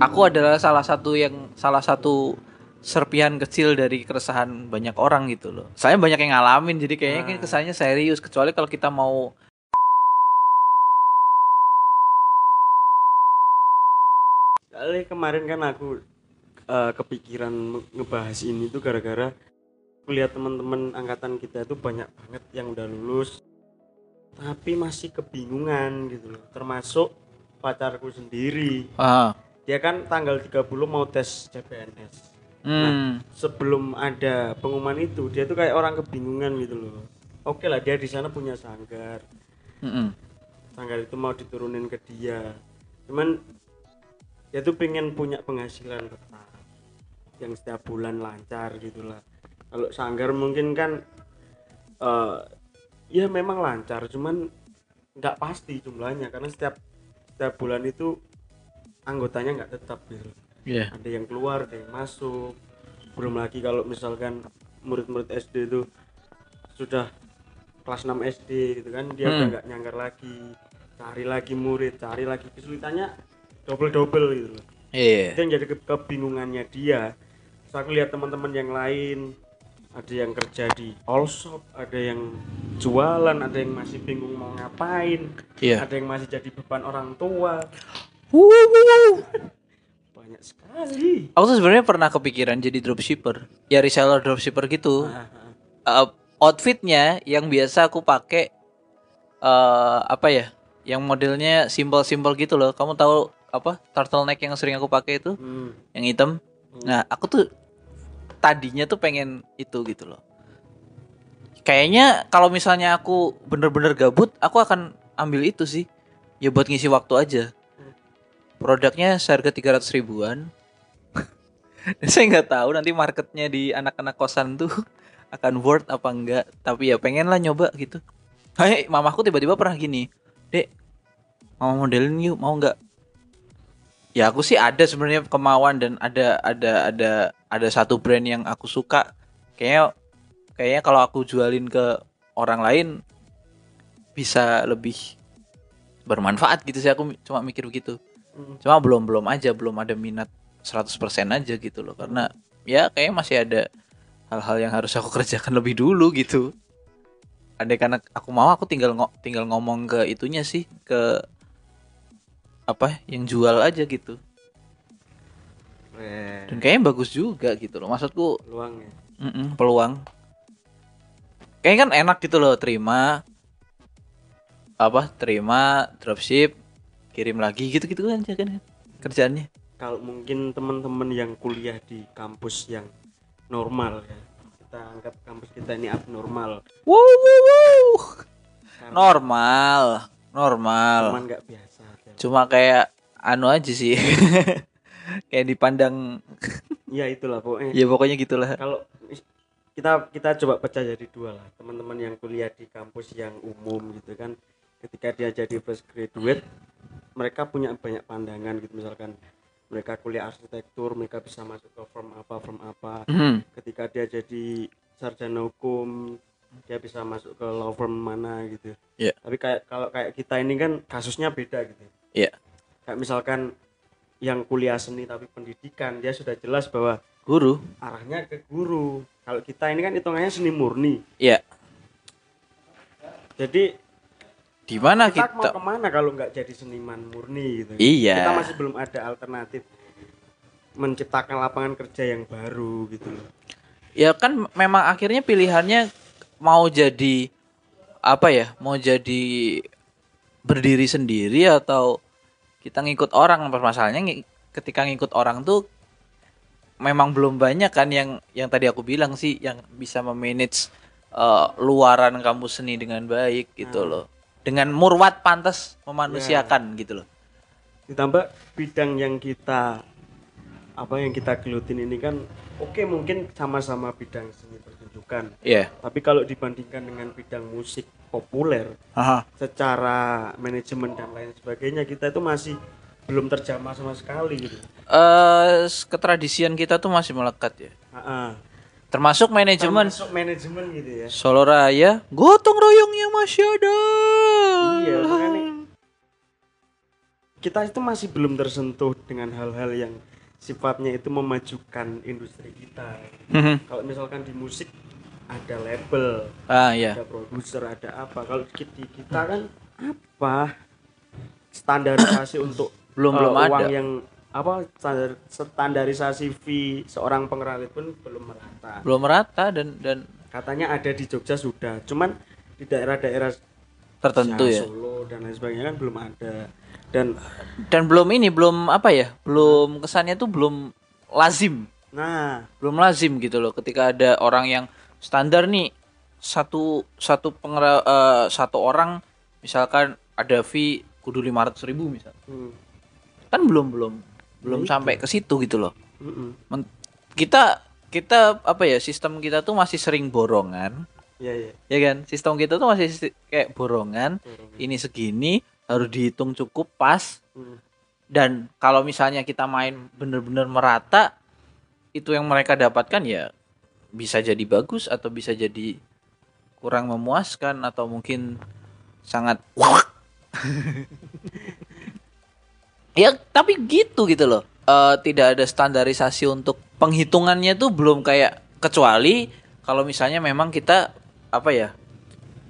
aku adalah salah satu yang salah satu serpihan kecil dari keresahan banyak orang gitu loh. Saya banyak yang ngalamin jadi kayaknya kan kesannya serius kecuali kalau kita mau Kali kemarin kan aku eh, kepikiran ngebahas ini tuh gara-gara aku lihat teman-teman angkatan kita itu banyak banget yang udah lulus tapi masih kebingungan gitu loh. Termasuk pacarku sendiri. ah Dia kan tanggal 30 mau tes CPNS. hmm, Sebelum ada pengumuman itu, dia tuh kayak orang kebingungan gitu loh. Oke lah dia di sana punya sanggar. mm-mm. sanggar itu mau diturunin ke dia cuman dia tuh pengen punya penghasilan tetap yang setiap bulan lancar gitulah kalau sanggar mungkin kan eh ya memang lancar cuman nggak pasti jumlahnya karena setiap setiap bulan itu anggotanya nggak tetap gitu Iya. ada yang keluar ada yang masuk belum lagi kalau misalkan murid-murid SD itu sudah kelas 6 SD gitu kan dia Hmm. udah nggak nyanggar lagi cari lagi murid cari lagi kesulitannya double double gitu loh Iya. itu yang jadi ke- kebingungannya dia Terus aku lihat teman-teman yang lain ada yang kerja di all shop ada yang jualan ada yang masih bingung mau ngapain Iya. ada yang masih jadi beban orang tua banyak sekali Aku tuh sebenarnya pernah kepikiran jadi dropshipper. Ya reseller dropshipper gitu. Ah. outfitnya yang biasa aku pakai eh apa ya? Yang modelnya simpel-simpel gitu loh. Kamu tahu apa? Turtleneck yang sering aku pakai itu, Hmm. yang hitam. Nah, aku tuh tadinya tuh pengen itu gitu loh. Kayaknya kalau misalnya aku bener-bener gabut, aku akan ambil itu sih. Ya buat ngisi waktu aja. Produknya seharga 300 ribuan. Dan saya nggak tahu nanti marketnya di anak-anak kosan tuh akan worth apa enggak. Tapi ya pengen lah nyoba gitu. Hai, mamaku tiba-tiba pernah gini, dek, mau modelin yuk, mau nggak? Ya aku sih ada sebenarnya kemauan dan ada ada ada ada satu brand yang aku suka. Kayaknya kayaknya kalau aku jualin ke orang lain bisa lebih bermanfaat gitu sih aku cuma mikir begitu. Hmm. Cuma belum belum aja belum ada minat 100% aja gitu loh karena ya kayaknya masih ada hal-hal yang harus aku kerjakan lebih dulu gitu. Andai karena aku mau aku tinggal ngo- tinggal ngomong ke itunya sih ke apa yang jual aja gitu. Keren. Dan kayaknya bagus juga gitu loh. Maksudku peluang ya mm-mm, peluang. Kayaknya kan enak gitu loh terima apa terima dropship kirim lagi gitu-gitu kan aja kan kerjaannya. kalau mungkin teman-teman yang kuliah di kampus yang normal ya kita anggap kampus kita ini abnormal Wow, wow, wow. Normal, normal. cuman nggak biasa. Cuma kayak anu aja sih. kayak dipandang. Ya itulah pokoknya. Ya pokoknya gitulah. Kalau kita kita coba pecah jadi dua lah. Teman-teman yang kuliah di kampus yang umum gitu kan. Ketika dia jadi fresh graduate mereka punya banyak pandangan gitu. Misalkan mereka kuliah arsitektur mereka bisa masuk ke firm apa firm apa. Hmm. ketika dia jadi sarjana hukum dia bisa masuk ke law firm mana gitu. Iya. tapi kayak kalau kayak kita ini kan kasusnya beda gitu Iya. kayak misalkan yang kuliah seni tapi pendidikan dia sudah jelas bahwa guru. arahnya ke guru. Kalau kita ini kan hitungannya seni murni. Ya jadi di mana kita, mau kita ke mana kalau nggak jadi seniman murni gitu? Iya. kita masih belum ada alternatif menciptakan lapangan kerja yang baru gitu loh. Ya kan memang akhirnya pilihannya mau jadi apa ya mau jadi berdiri sendiri atau kita ngikut orang permasalahannya ketika ngikut orang tuh memang belum banyak kan yang yang tadi aku bilang sih yang bisa memanage eh, luaran kampus seni dengan baik gitu loh. Dengan murwat pantas memanusiakan gitu loh. Ditambah bidang yang kita apa yang kita gelutin ini kan oke mungkin sama-sama bidang seni pertunjukan Iya tapi kalau dibandingkan dengan bidang musik populer Aha. secara manajemen dan lain sebagainya kita itu masih belum terjamah sama sekali gitu eh ketradisian kita tuh masih melekat ya Ah, ah. termasuk manajemen termasuk manajemen gitu ya Solo Raya, gotong royongnya masih ada. iya makanya kita itu masih belum tersentuh dengan hal-hal yang sifatnya itu memajukan industri kita. Mhm. kalau misalkan di musik ada label ah ya, ada produser ada apa. Kalau di kita kan apa? Standarisasi untuk Belum- eh, belum uang ada. yang apa standar standarisasi fee seorang pengrajin pun belum merata. Belum merata dan dan katanya ada di Jogja sudah. Cuman di daerah-daerah tertentu ya. Solo dan lain sebagainya kan belum ada dan Dan belum ini, belum apa ya, belum kesannya tuh belum lazim, nah. Belum lazim gitu loh. Ketika ada orang yang standar nih satu satu pengera, eh, satu orang misalkan ada fee kudu 500 ribu misal, hmm, kan belum belum belum sampai ke situ gitu loh. kita kita apa ya sistem kita tuh masih sering borongan. Ya ya ya kan? Sistem kita tuh masih si- kayak borongan. Ini segini harus dihitung cukup pas. Hmm. dan kalau misalnya kita main bener-bener merata itu yang mereka dapatkan ya bisa jadi bagus atau bisa jadi kurang memuaskan atau mungkin sangat ya tapi gitu gitu loh. Eh, tidak ada standarisasi untuk penghitungannya tuh belum kayak kecuali kalau misalnya memang kita apa ya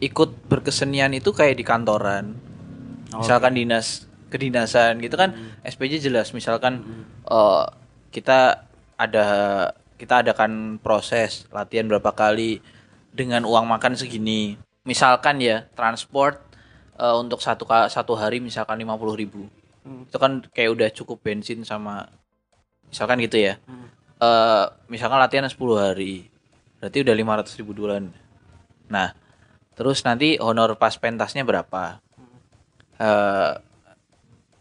ikut berkesenian itu kayak di kantoran misalkan dinas kedinasan gitu kan SPJ jelas. Misalkan eh, kita ada kita adakan proses latihan berapa kali dengan uang makan segini. Misalkan ya transport eh, untuk satu satu hari misalkan 50.000 ribu. Itu kan kayak udah cukup bensin sama misalkan gitu ya. Eh, misalkan latihan 10 hari berarti udah 500.000 ribu duluan. Nah terus nanti honor pas pentasnya berapa eh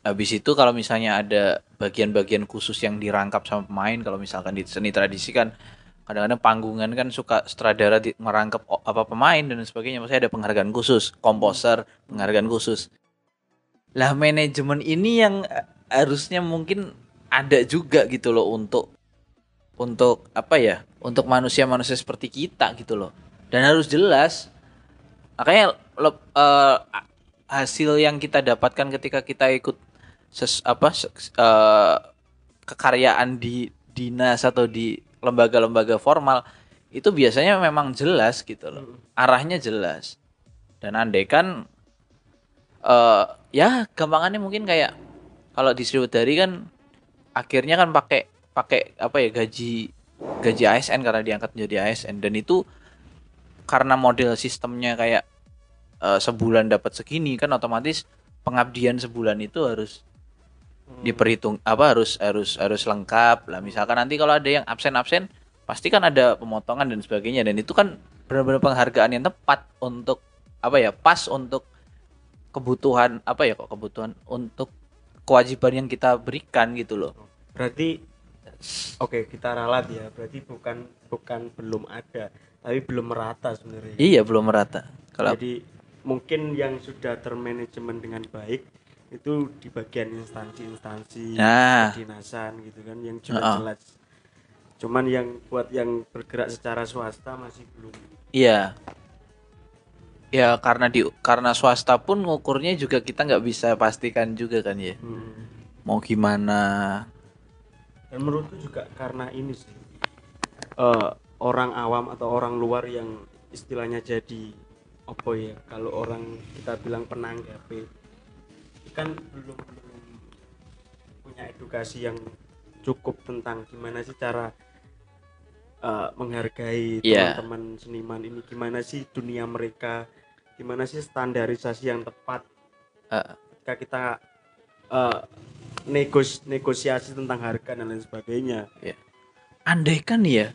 habis itu kalau misalnya ada bagian-bagian khusus yang dirangkap sama pemain kalau misalkan di seni tradisi kan kadang-kadang panggungan kan suka sutradara di, merangkap apa pemain dan sebagainya. Maksudnya ada penghargaan khusus komposer penghargaan khusus. Lah manajemen ini yang eh, harusnya mungkin ada juga gitu loh untuk untuk apa ya untuk manusia-manusia seperti kita gitu loh. Dan harus jelas. Makanya eh, hasil yang kita dapatkan ketika kita ikut ses, apa ses- eh, kekaryaan di dinas atau di lembaga-lembaga formal itu biasanya memang jelas gitu loh. Arahnya jelas. Dan andai kan eh ya gampangannya mungkin kayak kalau di Sriwedari kan akhirnya kan pakai pakai apa ya gaji gaji ASN karena diangkat menjadi ASN dan itu karena model sistemnya kayak eh, sebulan dapat segini kan otomatis pengabdian sebulan itu harus diperhitung apa harus harus harus lengkap lah. Misalkan nanti kalau ada yang absen absen pasti kan ada pemotongan dan sebagainya. Dan itu kan benar-benar penghargaan yang tepat untuk apa ya pas untuk kebutuhan apa ya kok kebutuhan untuk kewajiban yang kita berikan gitu loh. Berarti oke kita ralat ya. Berarti bukan bukan belum ada tapi belum merata sebenarnya. Iya belum merata. Kalau jadi mungkin yang sudah termanajemen dengan baik itu di bagian instansi-instansi Nah. kedinasan gitu kan yang jelas-jelas cuman yang buat yang bergerak secara swasta masih belum. Iya. Ya karena di karena swasta pun ngukurnya juga kita nggak bisa pastikan juga kan ya. Hmm. mau gimana. Dan menurutku juga karena ini sih eh, orang awam atau orang luar yang istilahnya jadi apa ya kalau orang kita bilang penanggapi kan belum belum punya edukasi yang cukup tentang gimana sih cara eh, menghargai Iya. teman-teman seniman ini gimana sih dunia mereka gimana sih standarisasi yang tepat. Eh, ketika kita eh, negos negosiasi tentang harga dan lain sebagainya. Andai kan ya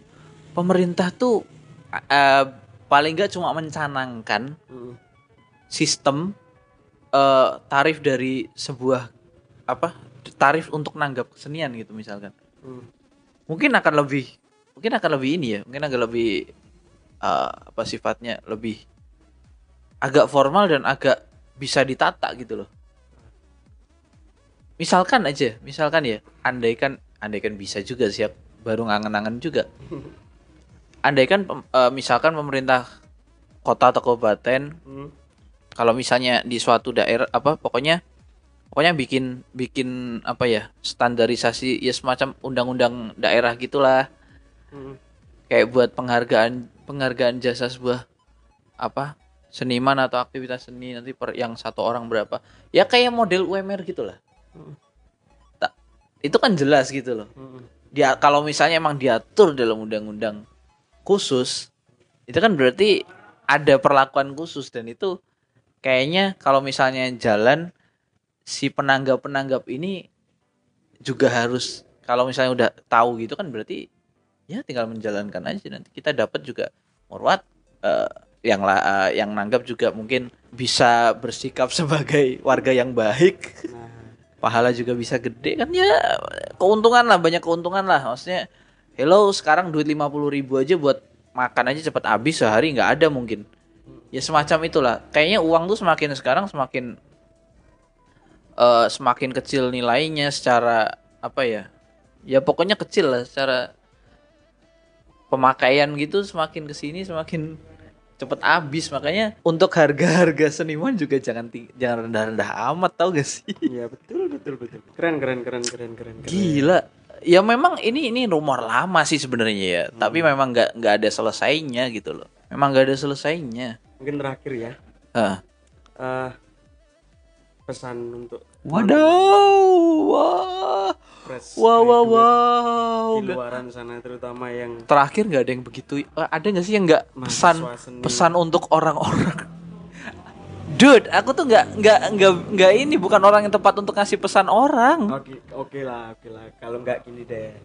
pemerintah tuh eh, paling nggak cuma mencanangkan Mm. sistem eh, tarif dari sebuah apa tarif untuk nanggap kesenian gitu misalkan Mm. mungkin akan lebih mungkin akan lebih ini ya mungkin agak lebih eh, apa sifatnya lebih agak formal dan agak bisa ditata gitu loh misalkan aja misalkan ya andaikan andaikan bisa juga siap baru ngangen-angen juga andaikan pem- eh, misalkan pemerintah kota atau kabupaten Mm. kalau misalnya di suatu daerah apa pokoknya pokoknya bikin bikin apa ya standarisasi ya semacam undang-undang daerah gitulah Mm. kayak buat penghargaan penghargaan jasa sebuah apa seniman atau aktivitas seni nanti per yang satu orang berapa ya kayak model UMR gitulah Tak- itu kan jelas gitu loh Mm. dia kalau misalnya emang diatur dalam undang-undang khusus itu kan berarti ada perlakuan khusus. Dan itu kayaknya kalau misalnya jalan si penanggap-penanggap ini juga harus kalau misalnya udah tahu gitu kan berarti ya tinggal menjalankan aja. Nanti kita dapat juga murwat eh, yang lah eh, yang nanggap juga mungkin bisa bersikap sebagai warga yang baik. Nah, pahala juga bisa gede kan ya keuntungan lah banyak keuntungan lah. Maksudnya hello sekarang duit 50.000 ribu aja buat makan aja cepet habis sehari nggak ada mungkin ya semacam itulah kayaknya uang tuh semakin sekarang semakin eh semakin kecil nilainya secara apa ya ya pokoknya kecil lah secara pemakaian gitu semakin ke sini semakin cepet habis makanya untuk harga-harga seniman juga jangan jangan rendah-rendah amat tau gak sih iya betul betul betul. Keren keren keren keren keren. keren. Gila. Ya memang ini ini rumor lama sih sebenarnya ya. Tapi memang nggak nggak ada selesainya gitu loh. Memang nggak ada selesainya. Mungkin terakhir ya. Hah. eh pesan untuk Waduh. Wah. Wow wow wow. di luaran sana terutama yang Terakhir nggak ada yang begitu. Eh, Ada nggak sih yang nggak pesan seni. pesan untuk orang-orang? Dude, aku tuh nggak nggak nggak nggak ini bukan orang yang tepat untuk ngasih pesan orang. Oke oke lah oke lah kalau nggak gini deh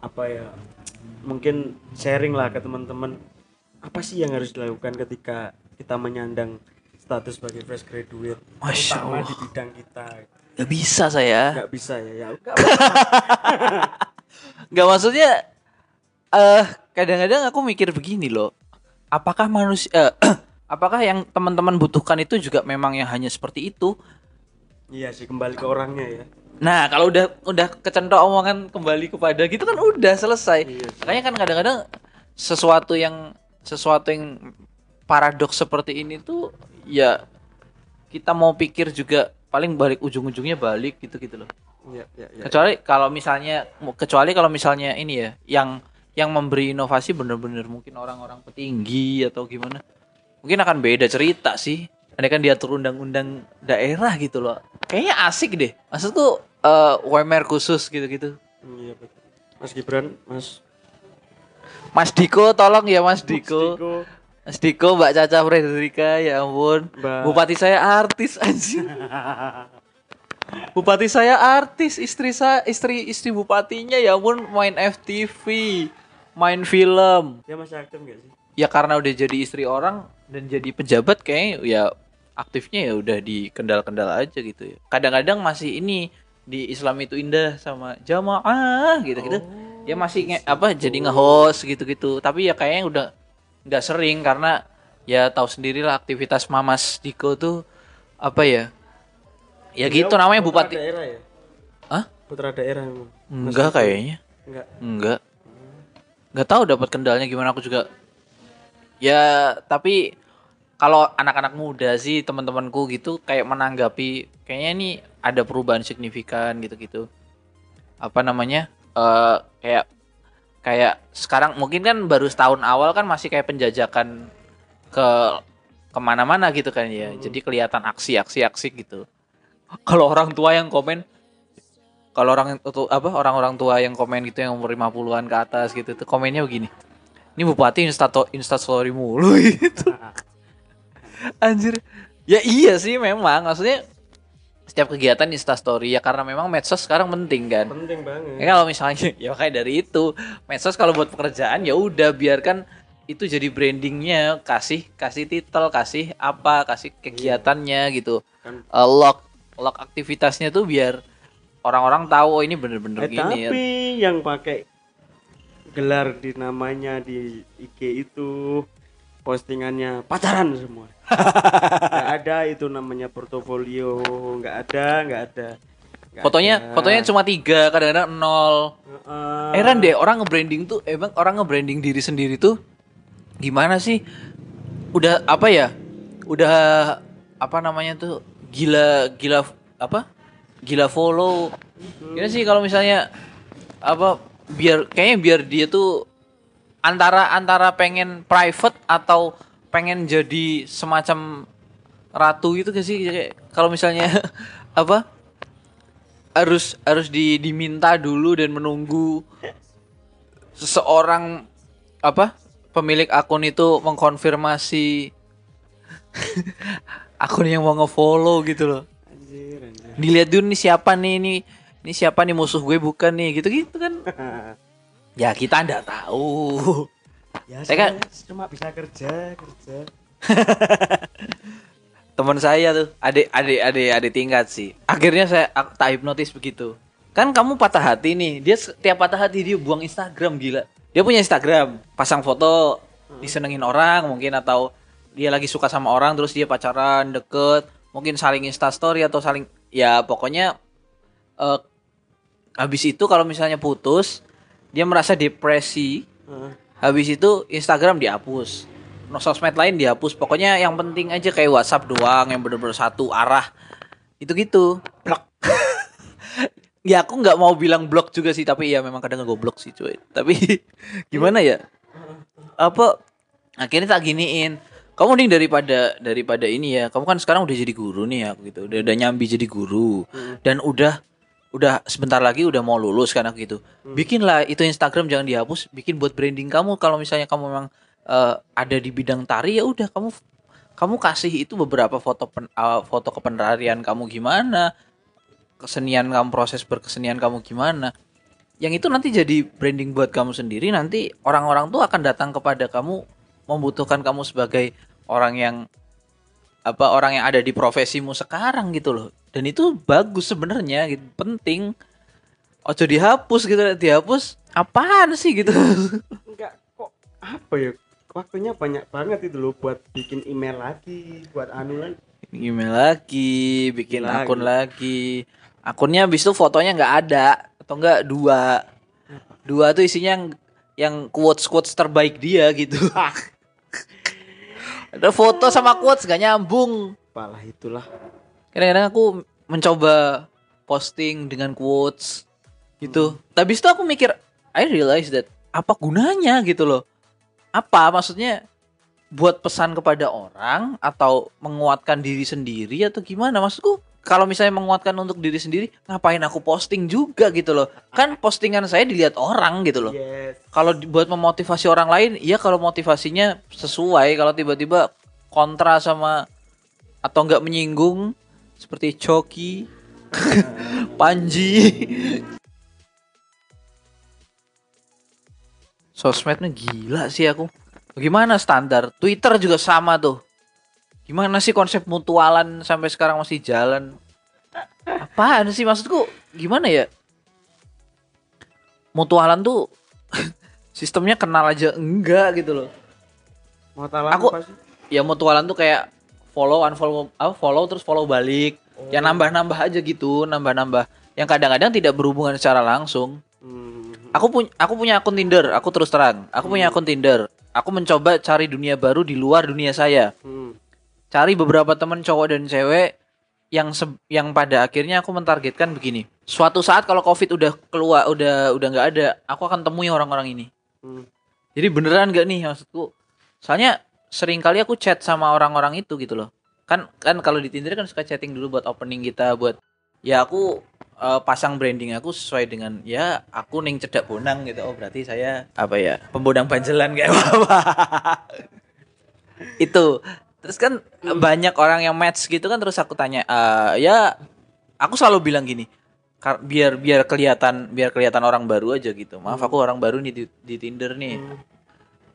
apa ya mungkin sharing lah ke teman-teman apa sih yang harus dilakukan ketika kita menyandang status sebagai fresh graduate Masya Allah. di bidang kita Gak bisa saya. nggak bisa ya ya nggak Gak maksudnya eh kadang-kadang aku mikir begini loh. Apakah manusia eh, apakah yang teman-teman butuhkan itu juga memang yang hanya seperti itu? iya sih kembali ke orangnya ya Nah, kalau udah udah kecentok omongan kembali kepada gitu kan udah selesai. Iya sih. Makanya kan kadang-kadang sesuatu yang sesuatu yang paradoks seperti ini tuh ya kita mau pikir juga paling balik ujung-ujungnya balik gitu-gitu loh. Iya, iya, iya. kecuali kalau misalnya kecuali kalau misalnya ini ya yang yang memberi inovasi bener-bener mungkin orang-orang petinggi atau gimana mungkin akan beda cerita sih. Ada kan diatur undang-undang daerah gitu loh. Kayaknya asik deh. Maksudku eh UMR khusus gitu-gitu. Iya. Mas Gibran, Mas. Mas Diko tolong ya Mas Mas Diko. Mas Diko Mbak Caca Fredrika ya ampun. Mbak. Bupati saya artis anjing. Bupati saya artis, istri saya istri istri bupatinya ya ampun main FTV, main film. dia masih aktif nggak sih? Ya karena udah jadi istri orang dan jadi pejabat kayak ya aktifnya ya udah di kendal-kendal aja gitu ya. Kadang-kadang masih ini di Islam itu indah sama jamaah gitu-gitu. Dia masih nge- apa jadi nge-host gitu-gitu. Tapi ya kayaknya udah nggak sering karena ya tahu sendirilah aktivitas Mamas Diko tuh apa ya? Ya gitu Beliau namanya putra bupati. daerah ya Hah? putra daerah emang Enggak kayaknya. enggak Enggak. Enggak tahu dapat kendalanya gimana aku juga. Ya, tapi kalau anak-anak muda sih teman-temanku gitu kayak menanggapi kayaknya ini ada perubahan signifikan gitu-gitu. Apa namanya? eh kayak kayak sekarang mungkin kan baru setahun awal kan masih kayak penjajakan ke ke mana-mana gitu kan ya. Jadi kelihatan aksi-aksi-aksi gitu. Kalau orang tua yang komen kalau orang itu apa orang-orang tua yang komen gitu yang umur 50-an ke atas gitu tuh komennya begini. Ini bupati insta insta story mulu gitu. Anjir. Ya iya sih memang. Maksudnya setiap kegiatan insta story ya karena memang medsos sekarang penting kan. penting banget. Ya kalau misalnya ya kayak dari itu. Medsos kalau buat pekerjaan ya udah biarkan itu jadi brandingnya. Kasih kasih titel kasih apa kasih kegiatannya gitu. Kan- Eh, lock lock aktivitasnya tuh biar orang-orang tahu oh ini bener-bener Eh, gini ya. tapi yang pakai gelar di namanya di IG itu postingannya pacaran semua nggak ada itu namanya portofolio nggak ada nggak ada. Nggak fotonya ada. fotonya cuma tiga kadang-kadang nol. Heeh. heran deh orang nge-branding tuh emang orang nge-branding diri sendiri tuh gimana sih? Udah apa ya? Udah apa namanya tuh gila gila apa? Gila follow. Gimana sih kalau misalnya apa biar kayaknya biar dia tuh antara antara pengen private atau pengen jadi semacam ratu gitu gak sih? Kayak kalau misalnya apa? Harus harus di, diminta dulu dan menunggu seseorang apa? Pemilik akun itu mengkonfirmasi akun yang mau ngefollow gitu loh. Anjir anjir. Dilihat dulu nih siapa nih ini ini siapa nih musuh gue bukan nih gitu gitu kan. Ya kita ndak tahu ya Saya kan- saya cuma bisa kerja kerja. Teman saya tuh adik adik adik adik tingkat sih. Akhirnya saya tak hipnotis begitu. Kan kamu patah hati nih. Dia setiap patah hati dia buang Instagram gila. Dia punya Instagram. Pasang foto disenengin orang mungkin atau dia lagi suka sama orang terus dia pacaran deket. Mungkin saling instastory atau saling ya pokoknya eh habis itu kalau misalnya putus dia merasa depresi. Heeh. Habis itu Instagram dihapus. No sosmed lain dihapus. Pokoknya yang penting aja kayak WhatsApp doang yang bener-bener satu arah. Itu gitu. Blok. ya aku nggak mau bilang blok juga sih, tapi ya memang kadang gue blok sih cuy. Tapi gimana ya? Apa akhirnya tak giniin. Kamu mending daripada daripada ini ya. Kamu kan sekarang udah jadi guru nih ya gitu. Udah, udah nyambi jadi guru dan udah udah sebentar lagi udah mau lulus kan aku gitu. Bikinlah itu Instagram jangan dihapus, bikin buat branding kamu kalau misalnya kamu memang eh, ada di bidang tari ya udah kamu kamu kasih itu beberapa foto pen, eh, foto kepenarian kamu gimana, kesenian kamu proses berkesenian kamu gimana. Yang itu nanti jadi branding buat kamu sendiri nanti orang-orang tuh akan datang kepada kamu membutuhkan kamu sebagai orang yang apa orang yang ada di profesimu sekarang gitu loh. Dan itu bagus sebenarnya gitu penting. Ojo dihapus gitu dihapus apaan sih gitu? Enggak kok apa ya? Waktunya banyak banget itu loh buat bikin email lagi buat anu kan email lagi bikin Lagi. akun lagi. Akunnya habis itu fotonya nggak ada atau enggak dua. Dua tuh isinya yang yang quotes quotes terbaik dia gitu ada foto sama quotes gak nyambung apalah itulah kadang-kadang aku mencoba posting dengan quotes gitu. Tapi itu aku mikir, I realize that apa gunanya gitu loh. Apa maksudnya buat pesan kepada orang atau menguatkan diri sendiri atau gimana? Maksudku kalau misalnya menguatkan untuk diri sendiri, ngapain aku posting juga gitu loh. Kan postingan saya dilihat orang gitu loh. yes Kalau buat memotivasi orang lain, iya kalau motivasinya sesuai. Kalau tiba-tiba kontra sama atau nggak menyinggung seperti Coki, Panji. Sosmednya gila sih aku. Gimana standar? Twitter juga sama tuh. Gimana sih konsep mutualan sampai sekarang masih jalan? Apaan sih maksudku? Gimana ya? Mutualan tuh sistemnya kenal aja enggak gitu loh. Tahu Aku- apa sih? Ya mutualan tuh kayak follow unfollow apa follow terus follow balik. Ya nambah-nambah aja gitu, nambah-nambah. Yang kadang-kadang tidak berhubungan secara langsung. Hmm. Aku punya aku punya akun Tinder, aku terus terang. Aku punya akun Tinder. Aku mencoba cari dunia baru di luar dunia saya. Hmm. Cari beberapa teman cowok dan cewek yang se- yang pada akhirnya aku mentargetkan begini. Suatu saat kalau Covid udah keluar, udah udah nggak ada, aku akan temui orang-orang ini. Hmm. Jadi beneran gak nih maksudku? Soalnya sering kali aku chat sama orang-orang itu gitu loh. Kan kan kalau di Tinder kan suka chatting dulu buat opening kita buat ya aku eh, pasang branding aku sesuai dengan ya aku ning cedak bonang gitu. Oh berarti saya apa ya? Pembodang banjelan kayak apa. itu. Terus kan banyak orang yang match gitu kan terus aku tanya "Eh, ya aku selalu bilang gini biar biar kelihatan biar kelihatan orang baru aja gitu. Maaf aku orang baru nih di, di Tinder nih.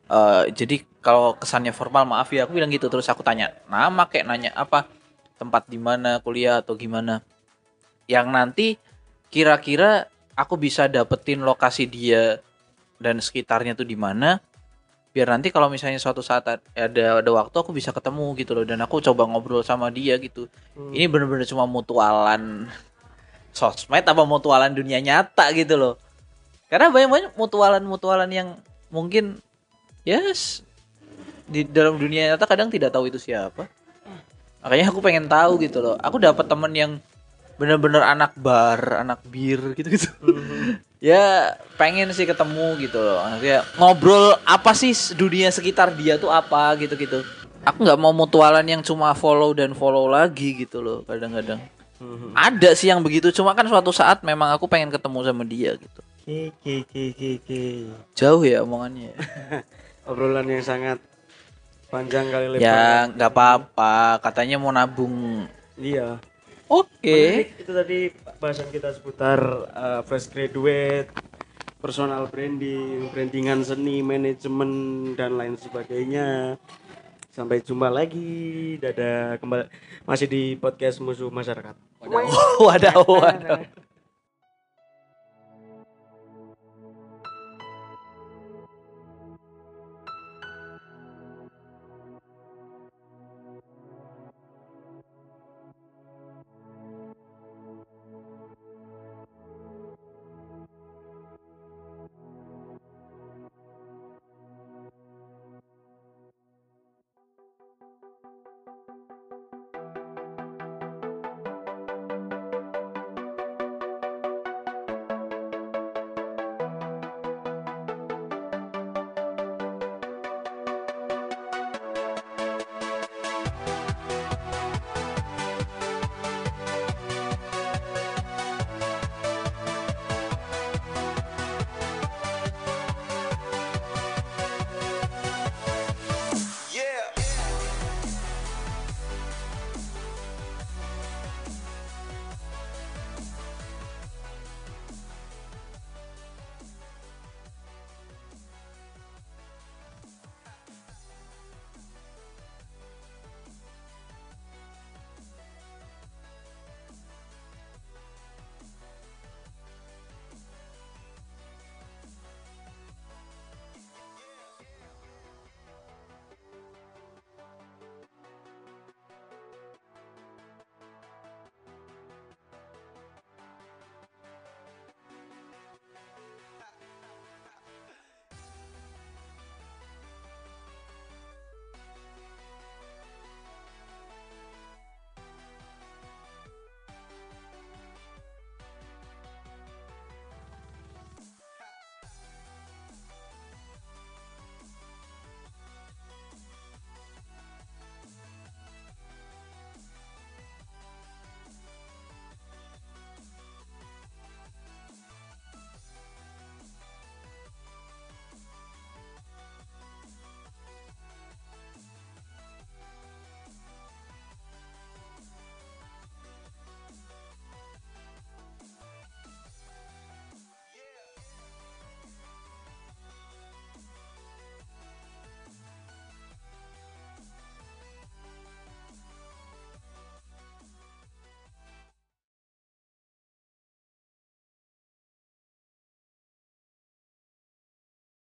Eh, jadi kalau kesannya formal maaf ya aku bilang gitu terus aku tanya nama kayak nanya apa tempat di mana kuliah atau gimana yang nanti kira-kira aku bisa dapetin lokasi dia dan sekitarnya tuh di mana biar nanti kalau misalnya suatu saat ad- ada ada waktu aku bisa ketemu gitu loh. Dan aku coba ngobrol sama dia gitu. Ini bener-bener cuma mutualan sosmed apa mutualan dunia nyata gitu loh. Karena banyak-banyak mutualan-mutualan yang mungkin yes di dalam dunia nyata kadang tidak tahu itu siapa. Makanya aku pengen tahu gitu loh. Aku dapat temen yang bener-bener anak bar anak bir gitu gitu ya pengen sih ketemu gitu loh Maksudnya ngobrol apa sih dunia sekitar dia tuh apa gitu gitu aku nggak mau mutualan yang cuma follow dan follow lagi gitu loh kadang-kadang Hmm. ada sih yang begitu cuma kan suatu saat memang aku pengen ketemu sama dia gitu Ki, ki, ki, ki, ki. jauh ya omongannya Obrolan yang sangat panjang kali lebar. ya nggak apa-apa katanya mau nabung Iya. oke Menarik itu tadi bahasan kita seputar uh, fresh graduate, personal branding, brandingan seni, manajemen dan lain sebagainya. Sampai jumpa lagi. Dadah kembali masih di podcast musuh masyarakat. waduh waduh